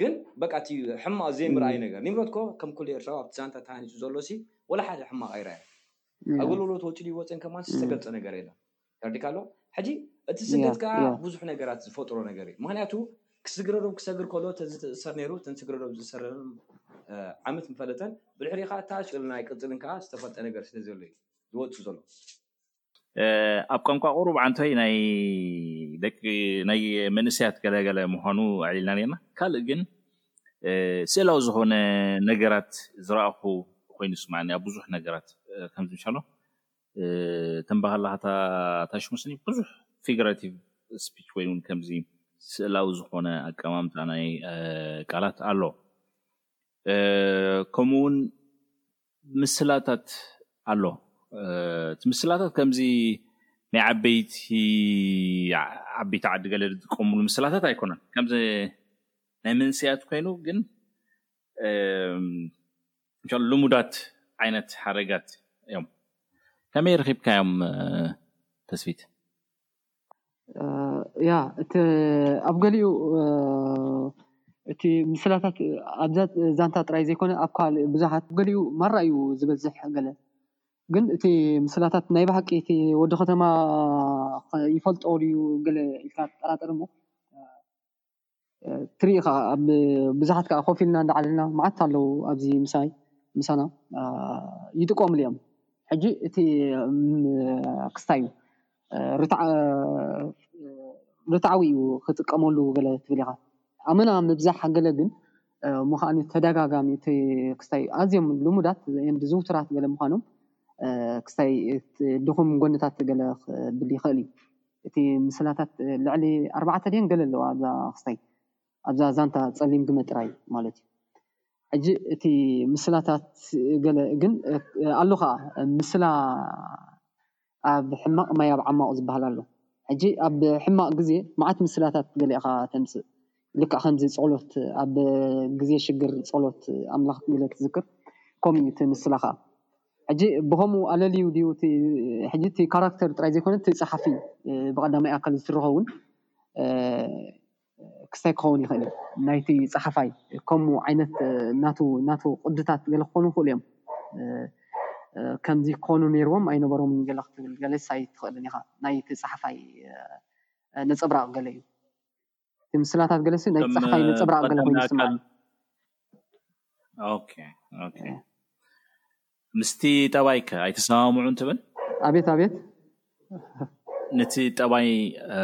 ግን በቃ እቲ ሕማቅ ዘይምርኣይ ነገር ኒምሮት እኮ ከም ኩሉ ኤርትራዊ ኣብቲ ዛንታ ተሃኒጹ ዘሎ ሲ ወላ ሓደ ሕማቅ ኣይርኣየን ኣገልግሎት ወጺኡ ይወጽን ከማን ዝተገልጸ ነገር የለን ተርዲካ ኣሎ ሕጂ እቲ ስደት ከኣ ብዙሕ ነገራት ዝፈጥሮ ነገር እዩ ምክንያቱ ክስግረዶብ ክሰግር ከሎ ተዝትእሰር ነይሩ እተን ስግረዶብ ዝእሰረን ዓመት ምፈለጠን ብድሕሪ ከኣ እታ ሽግርና ኣይቅጽልን ከኣ ዝተፈልጠ ነገር ስለ ዘሎ እዩ ዝወጽእ ዘሎ ኣብ ቋንቋ ቁሩብ ዓንቶይ ናይ ደቂ ናይ መንእሰያት ገለ ገለ ምዃኑ ኣዕሊልና ኔርና ካልእ ግን ስእላዊ ዝኾነ ነገራት ዝረኣኹ ኮይኑ ይስምዓኒ ኣብ ብዙሕ ነገራት ከምዚ ምሻሎ እተን ባህላኻ እታ እታ ሽሙ ስኒ ብዙሕ ፊግራቲቭ ስፒች ወይ እውን ከምዚ ስእላዊ ዝኾነ ኣቀማምጣ ናይ ቃላት ኣሎ ከምኡውን ምስላታት ኣሎ እቲ ምስላታት ከምዚ ናይ ዓበይቲ ዓበይቲ ዓዲ ገለ ዝጥቀምሉ ምስላታት ኣይኮነን ከምዚ ናይ መንስያት ኮይኑ ግን እንሻላ ልሙዳት ዓይነት ሓረጋት እዮም ከመይ ረኺብካዮም ተስፊት ያ እቲ ኣብ ገሊኡ እቲ ምስላታት ኣብዛ ዛንታ ጥራይ ዘይኮነ ኣብ ካልእ ብዙሓት ገሊኡ ማራ እዩ ዝበዝሕ ገለ ግን እቲ ምስላታት ናይ ብሓቂ እቲ ወዲ ከተማ ይፈልጦ ድዩ ገለ ኢልካ ትጠራጠር እሞ። ትሪኢ ካኣ ኣብ ብዙሓት ካኣ ኮፍ ኢልና እንዳዓለና ማዓት ኣለዉ ኣብዚ ምሳይ ምሳና ይጥቀምሉ እዮም ሕጂ እቲ ክስታይ እዩ ርትዓዊ እዩ ክጥቀመሉ ገለ ትብል ኢኻ ኣመና ምብዛሕ ገለ ግን እሞ ካኣ ተዳጋጋሚ እቲ ክስታይ ኣዝዮም ልሙዳት ዝውቱራት ገለ ምኻኖም ክስታይ ድኹም ጎንታት ገለ ክብል ይኽእል እዩ። እቲ ምስላታት ልዕሊ ኣርባዕተ ድየን ገለ ኣለዋ ኣብዛ ክስታይ ኣብዛ ዛንታ ጸሊም ግመ ጥራይ ማለት እዩ ሕጂ እቲ ምስላታት ገለ ግን ኣሎ ከኣ ምስላ ኣብ ሕማቅ ማይ ኣብ ዓሟቅ ዝብሃል ኣሎ ሕጂ ኣብ ሕማቅ ግዜ መዓት ምስላታት ገለ ኢካ ተምጽእ ልክዕ ከምዚ ጾሎት ኣብ ግዜ ሽግር ጾሎት ኣምላክ ገለ ትዝክር ከምኡ እዩ እቲ ምስላ ከኣ ሕጂ ብኸምኡ ኣለልዩ ድዩ እቲ ሕጂ እቲ ካራክተር ጥራይ ዘይኮነ እቲ ጸሓፊ ብቐዳማይ ኣካል ዝትርኾ ውን ክስታይ ክኸውን ይኽእል እዩ። ናይቲ ጸሓፋይ ከምኡ ዓይነት ናቱ ናቱ ቅድታት ገለ ክኾኑ ይኽእሉ እዮም። ከምዚ ክኾኑ ኔርዎም ኣይነበሮምን ገለ ክትብል ገለስ ኣይትኽእልን ኢኻ። ናይቲ ጸሓፋይ ነጸብራቕ ገለ እዩ። እቲ ምስላታት ገለሲ ናይ ከም ጸሓፋይ ነጸብራቕ ገለ ኮይኑ ፈተና ዝስምዓኒ። ከም ኦኬ ኦኬ እየ። ምስቲ ጠባይ ከ ኣይተሰማምዑን ትብል? ኣቤት ኣቤት? ነቲ ጠባይ እ፣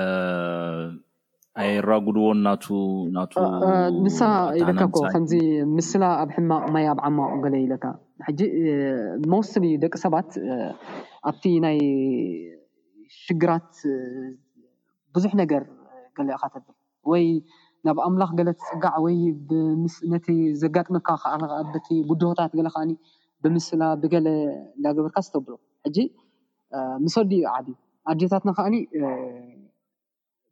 ኣየራጉድዎን ናቱ ናቱ እ፣ እ፣ ንሳ ኢለካ እኮ ኣተሃናንጻ ከምዚ ምስላ ኣብ ሕማቕ ማይ ኣብ ዓማቝ ገለ ኢለካ ሕጂ ሞስትሊ ደቂ ሰባት እ፣ ኣብቲ ናይ ሽግራት እ፣ ብዙሕ ነገር ገለ ኢኻ ተብል ወይ ናብ ኣምላኽ ገለ ትጽጋዕ ወይ ምስ ነቲ ዘጋጥመካ ከኣ በቲ ብድሆታት ገለ ከኣ ብምስላ ብገለ እንዳገበርካ ተስተብህሎ ሕጂ ምስ ወዲ እዩ ዓብዩ ኣዴታትና ከኣ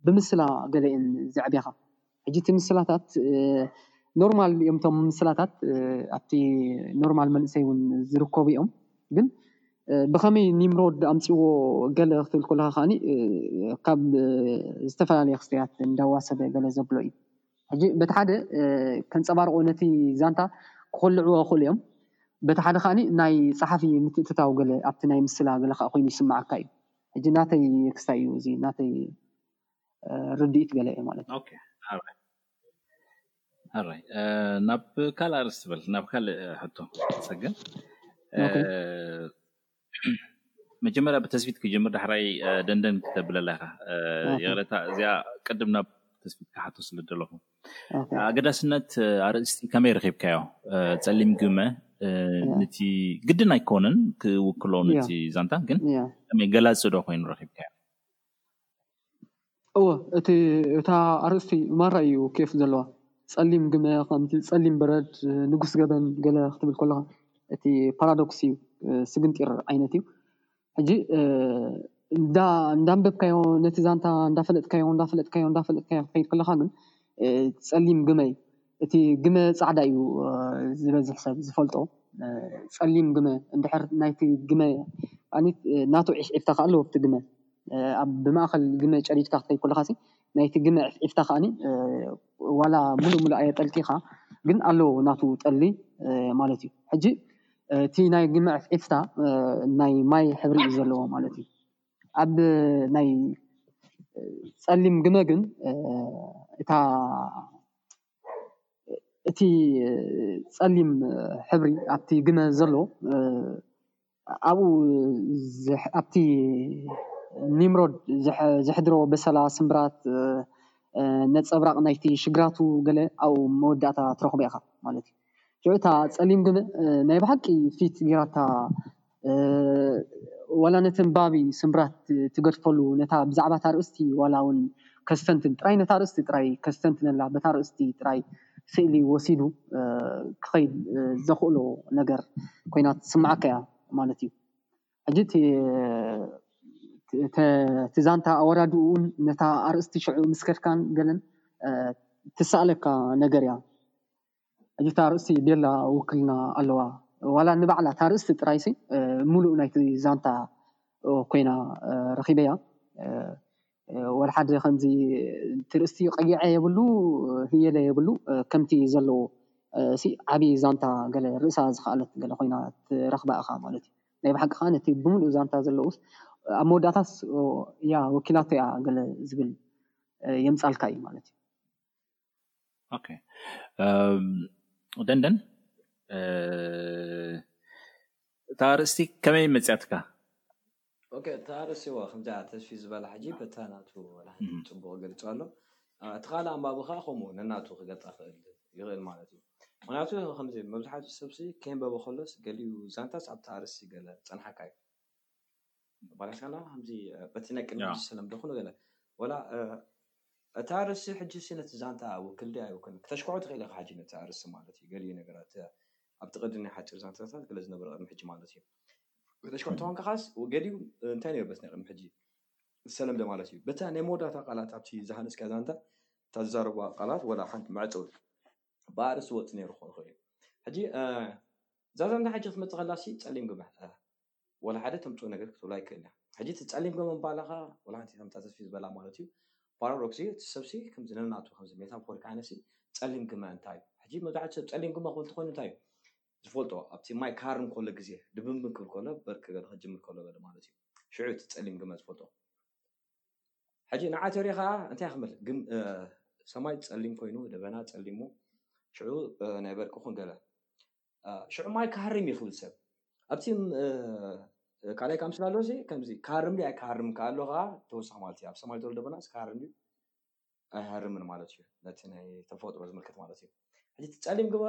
ብምስላ ገለ እየን ዘዕብያኻ። ሕጂ እቲ ምስላታት ኖርማል እዮም እቶም ምስላታት ኣብቲ ኖርማል መንእሰይ እውን ዝርከቡ እዮም ግን ብኸመይ ኒምሮድ ኣምፂዎ ገለ ክትብል ከለኻ ከዓኒ ካብ ዝተፈላለየ ክስተያት እንዳዋሰበ ገለ ዘብሎ እዩ ሕጂ በቲ ሓደ ከንፀባርቆ ነቲ ዛንታ ክኾልዕዎ ይኽእሉ እዮም በቲ ሓደ ከዓኒ ናይ ፀሓፊ ምትእትታው ገለ ኣብቲ ናይ ምስላ ገለ ከዓ ኮይኑ ይስመዓካ እዩ ሕጂ ናተይ ክስታይ እዩ እዚ ናተይ ርድኢት ገለ እየ ማለት እዩ። ኦኬ ሐራይ ሐራይ ናብ ካልእ ኣርእስቲ በል ናብ ካልእ ሕቶ ሰገን ኦኬ መጀመርያ ብተስፊት ክጅምር ዳሕራይ ደንደን ክተብለላ ኢኻ ኦኬ ይቕረታ እዚኣ ቅድም ናብ ተስፊት ክሓቶ ስለ ዘለኹ ኦኬ ኣገዳስነት ኣርእስቲ ከመይ ረኺብካዮ እ፣ ጸሊም ግመ እ፣ ያ ነቲ ግድን ኣይኮነን ክውክሎ ያ ነቲ ዛንታ ግን ያ ከመይ ገላጺ ዶ ኮይኑ ረኺብካዮ እወ፣ እታ ኣርእስቲ ማራ እዩ ኬፍ ዘለዋ፣ ጸሊም ግመ ከምቲ ጸሊም በረድ ንጉስ ገበን ገለ ክትብል ከለኻ እቲ ፓራዶክስ እዩ ስግንጢር ዓይነት እዩ። ሕጂ እንዳ እንዳ ኣንበብካዮ ነቲ ዛንታ እንዳ ፈለጥካዮ እንዳ ፈለጥካዮ እንዳ ፈለጥካዮ ክትከይድ ከለኻ ግን ጸሊም ግመ እዩ። እቲ ግመ ጻዕዳ እዩ ዝበዝሕ ሰብ ዝፈልጦ ጸሊም ግመ እንድሕር ናይቲ ግመ ናቱ ዒፍዒፍታ ከኣ ኣለዎ ኣብቲ ግመ ኣብ ብማእከል ግመ ጨዲድካ ክትከይድ ከለኻሲ ናይቲ ግመ ዒፍዒፍታ ከኣ ዋላ ምሉእ ምሉእ ኣየጠልቂኻ ግን ኣለዎ ናቱ ጠሊ ማለት እዩ ሕጂ እቲ ናይ ግመ ዒፍዒፍታ ናይ ማይ ሕብሪ እዩ ዘለዎ ማለት እዩ። ኣብ ናይ ጸሊም ግመ ግን እታ እቲ ጸሊም ሕብሪ ኣብቲ ግመ ዘሎ ኣብኡ ኣብቲ ኒምሮድ ዘሕድሮ በሰላ ስምብራት ነጸብራቕ ናይቲ ሽግራቱ ገለ ኣብኡ መወዳእታ ትረኽቦ ኢኻ ማለት እዩ። ሽዑ እታ ጸሊም ግን ናይ ብሓቂ ፊት ጌራታ ዋላ ነተንባቢ ስምብራት ትገድፈሉ ነታ ብዛዕባ እታ ኣርእስቲ ዋላ ውን ከስተንትን ጥራይ ነታ ኣርእስቲ ጥራይ ከስተንትነላ በታ ኣርእስቲ ጥራይ ስእሊ ወሲዱ ክኸይድ ዘኽእሎ ነገር ኮይና ትስምዓካ እያ ማለት እዩ ሕጂ እቲ እቲ ዛንታ ኣወዳድኡኡን ነታ ኣርእስቲ ሽዑ ምስ ከድካን ገለን ትስኣለካ ነገር እያ። ሕጂ እታ ኣርእስቲ ቤላ ውክልና ኣለዋ ዋላ ንባዕላ እታ ኣርእስቲ ጥራይሲ ምሉእ ናይቲ ዛንታ ኮይና ረኺበያ ዋላ ሓደ ከምዚ እቲ ርእስቲ ቀይዐ የብሉ ህየለ የብሉ ከምቲ ዘለዎ ሲ ዓቢ ዛንታ ገለ ርእሳ ዝኸኣለት ገለ ኮይና ትረኽባ እኻ ማለት እዩ ናይ ብሓቂ ከኣ ነቲ ብምሉእ ዛንታ ዘለውስ ኣብ መወዳእታስ እያ ወኪላቶ እያ ገለ ዝብል የምጻልካ እዩ ማለት እዩ اوكي ደንደን እታ ኣርእስቲ ከመይ መፅያትካ ኦኬ እታ ኣርእስቲዋ ከምዚ ተስፊ ዝበላ ሕጂ በታ ናቱ ፅቡቅ ገልፆ ኣሎ እቲ ካልእ ኣንባቢ ከዓ ከምኡ ነናቱ ክገልፃ ክእል ይኽእል ማለት እዩ ምክንያቱ ከምዚ መብዛሕትኡ ሰብሲ ከንበበ ከሎስ ገሊኡ ዛንታስ ኣብቲ ኣርእስቲ ገለ ፀንሓካ እዩ ማለት ከላ ከምዚ በቲ ናይ ቅድሚ ሕጂ ዝተለምደ ኩሉ ገለ ወላ እቲ ኣርእሲ ሕጂሲ ነቲ ዛንታ ይውክል ድዩ ኣይውክልን ክተሽክዖ ትኽእል ኢኻ ሕጂ ነቲ ኣርእሲ ማለት እዩ ገሊኡ ነገራት ኣብቲ ቅዲ ናይ ሓጺር ዛንታታት ገለ ዝነበረ ቅድሚ ሕጂ ማለት እዩ ክተሽክዖ ተኾንካ ኻስ ገሊኡ እንታይ ነይሩ በቲ ናይ ቅድሚ ሕጂ ዝተለምደ ማለት እዩ በታ ናይ መወዳእታ ቃላት ኣብቲ ዝሃነጽካ ዛንታ እታ ዝዛረብዋ ቃላት ወላ ሓንቲ መዕጽዊ ብኣርእሲ ወጥ ነይሩ ክኾን ይኽእል እዩ ሕጂ እዛ ዛንታ ሕጂ ክትመጽእ ከላሲ ጸሊም ግመ ወላ ሓደ ተምጽኦ ነገር ክትብላ ኣይክእልን እያ ሕጂ እቲ ጸሊም ገመ ምባላ ከኣ ወላ ሓንቲ ከምታ ተስፊት ዝበላ ማለት እዩ ፓራዶክስ እዩ እቲ ሰብሲ ከምዚ ነናቱ ከምዚ ሜታፎሪክ ዓይነትሲ ጸሊም ግመ እንታይ እዩ ሕጂ መብዛሕትኡ ሰብ ጸሊም ግመ ክብል ተኮይኑ እንታይ እዩ ዝፈልጦ ኣብቲ ማይ ክሃርም ከሎ ግዜ ድብንብን ክብል ከሎ በርቂ ገለ ክጅምር ከሎ ገለ ማለት እዩ ሽዑ እቲ ጸሊም ግመ ዝፈልጦ ሕጂ ንዓተርዮ ከኣ እንታይ ክብል ግም ሰማይ ጸሊም ኮይኑ ደበና ጸሊሙ ሽዑ ናይ በርቂ ኩን ገለ ሽዑ ማይ ክሃርም ይኽእል ሰብ ኣብቲ ካልኣይ ካምስል ኣሎ ሲ ከምዚ ክሃርም ድ ኣይክሃርም ካኣሎ ከዓ ተወሳኺ ማለት እዩ ኣብ ሰማይ ተወልደ ቦናስ ክሃርም ዩ ኣይሃርምን ማለት እዩ ነቲ ናይ ተፈጥሮ ዝምልከት ማለት እዩ ሕጂ እቲ ፀሊም ግበ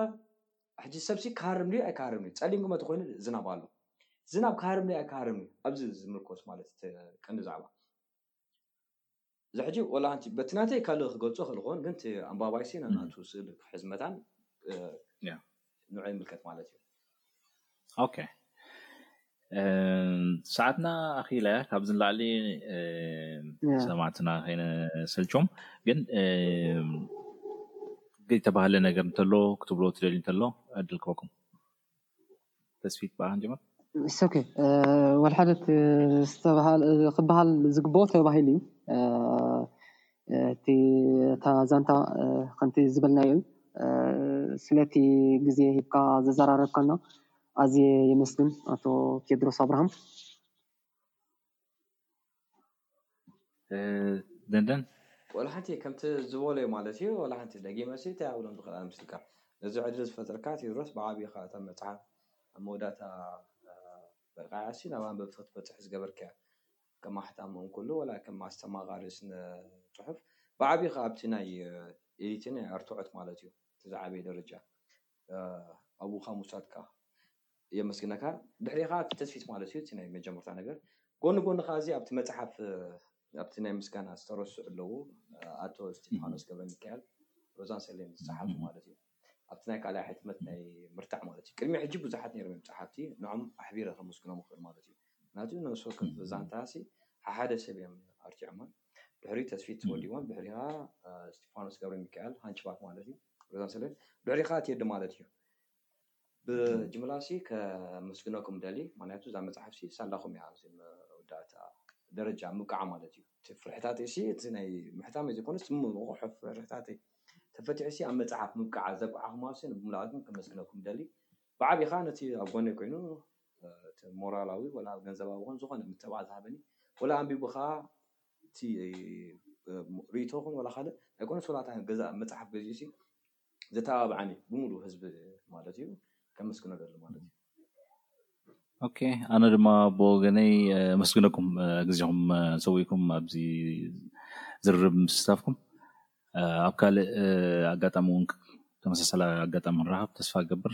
ሕጂ ሰብሲ ክሃርም ድዩ ኣይክሃርም እዩ ፀሊም ግመ ተኮይኑ ዝናብ ኣሎ ዝናብ ክሃርም ድዩ ኣይክሃርም እዩ ኣብዚ ዝምርኮስ ማለት ቀንዲ ዛዕባ እዚ ሕጂ ወላ ኣንቲ በቲ ናተይ ካልእ ክገልጾ ይኽእል ይኸውን ግን እቲ ኣንባባይሲ ናቱ ስእሊ ክሕዝ መታን ንዑ ይምልከት ማለት እዩ ኦኬ ሰዓትና ኣኺለ ካብዚ ንላዕሊ ሰማዕትና ከይነሰልቾም ግን ዝተባህለ ነገር እንተሎ ክትብሎ ትደልዩ እንተሎ ዕድል ክበኩም ተስፊት በኣኻ ንጀምር። ኢትስ ኦኬ ወልሓደ ክበሃል ዝግብኦ ተባሂሉ እዩ እቲ እታ ዛንታ ከምቲ ዝበልናዮ እዩ ስለቲ ግዜ ሂብካ ዘዘራረብካና ኣዝየ የመስግን ኣቶ ቴድሮስ ኣብርሃም። ደንደን ወላ ሓንቲ ከምቲ ዝበሎዩ ማለት እዩ ወላ ሓንቲ ደጊመሲ ታይ ኣብሎም ዝኽእል ኣምስልካ ነዚ ዕድል ዝፈጠርካ ቴድሮስ ብዓቢኡ ከኣ እታ መጽሓፍ ኣብ መወዳእታ በቃዓሲ ናብ ኣንበብቲ ክትበጽሕ ዝገበርካያ ከም ኣሕታሚ ውን ኩሉ ወላ ከም ኣስተማቓሪ ስነ ጽሑፍ ብዓቢኡ ከኣ ኣብቲ ናይ ኤዲቲን ናይ ኣርትዖት ማለት እዩ እቲ ዝዓበየ ደረጃ ኣብኡ ካብ ምውሳድካ የመስግነካ ድሕሬኻ እቲ ትጽፊት ማለት እዩ እቲ ናይ መጀመርታ ነገር ጎኒ ጎኒ ከኣ እዚ ኣብቲ መጽሓፍ ኣብቲ ናይ ምስጋና ዝተረስዑ ኣለዉ ኣቶ እስጢፋኖስ ገብረሚካኤል ሮዛን ሰሌን ዝጸሓፉ ማለት እዩ ኣብቲ ናይ ካልኣይ ሕትመት ናይ ምርታዕ ማለት እዩ ቅድሚ ሕጂ ብዙሓት ነይሮም እዮም ጸሓፍቲ ንዖም ኣሕቢረ ከመስግኖም እኽእል ማለት እዩ ምክንያቱ ነብሲ ወከፍ ዛንታሲ ሓሓደ ሰብ እዮም ኣርቲዖማ ድሕሪኡ ተስፊት ተወዲዎም ድሕሪ ከኣ እስጢፋኖስ ገብረሚካኤል ሃንጭባት ማለት እዩ ሮዛን ሰሌን ድሕሪ ከኣ ቴዲ ማለት እዩ ብጅምላሲ ከመስግነኩም እደሊ ምክንያቱ እዛ መጽሓፍሲ ሳላኹም እያ ኣብዚ መወዳእታ ደረጃ ምብቃዓ ማለት እዩ እቲ ፍርሕታተይሲ እቲ ናይ ምሕታመይ ዘይኮነስ እቲ ምቑሑ ፍርሕታተይ ተፈቲሑሲ ኣብ መጽሓፍ ምብቃዓ ዘብቃዓኹምሲ ንብምላኣኩም ከመስግነኩም እደሊ ብዓቢ ከኣ ነቲ ኣብ ጎነይ ኮይኑ እቲ ሞራላዊ ወላ ገንዘባዊ ይኹን ዝኾነ ምትብባዕ ዝሃበኒ ወላ ኣንቢቡ ከኣ እቲ ርእይቶ ይኹን ወላ ካልእ ኣይኮነስ ወላ እታ ገዛእ መጽሓፍ ገዚኡሲ ዘተባብዓኒ ብምሉእ ህዝቢ ማለት እዩ ከመስግኖ ደሊ ማለት እዩ። ኦኬ ኣነ ድማ ብወገነይ ኣመስግነኩም ግዜኹም ሰዊእኩም ኣብዚ ዝርርብ ምስታፍኩም ኣብ ካልእ ኣጋጣሚ እውን ተመሳሳሊ ኣጋጣሚ ክንራኸብ ተስፋ እገብር።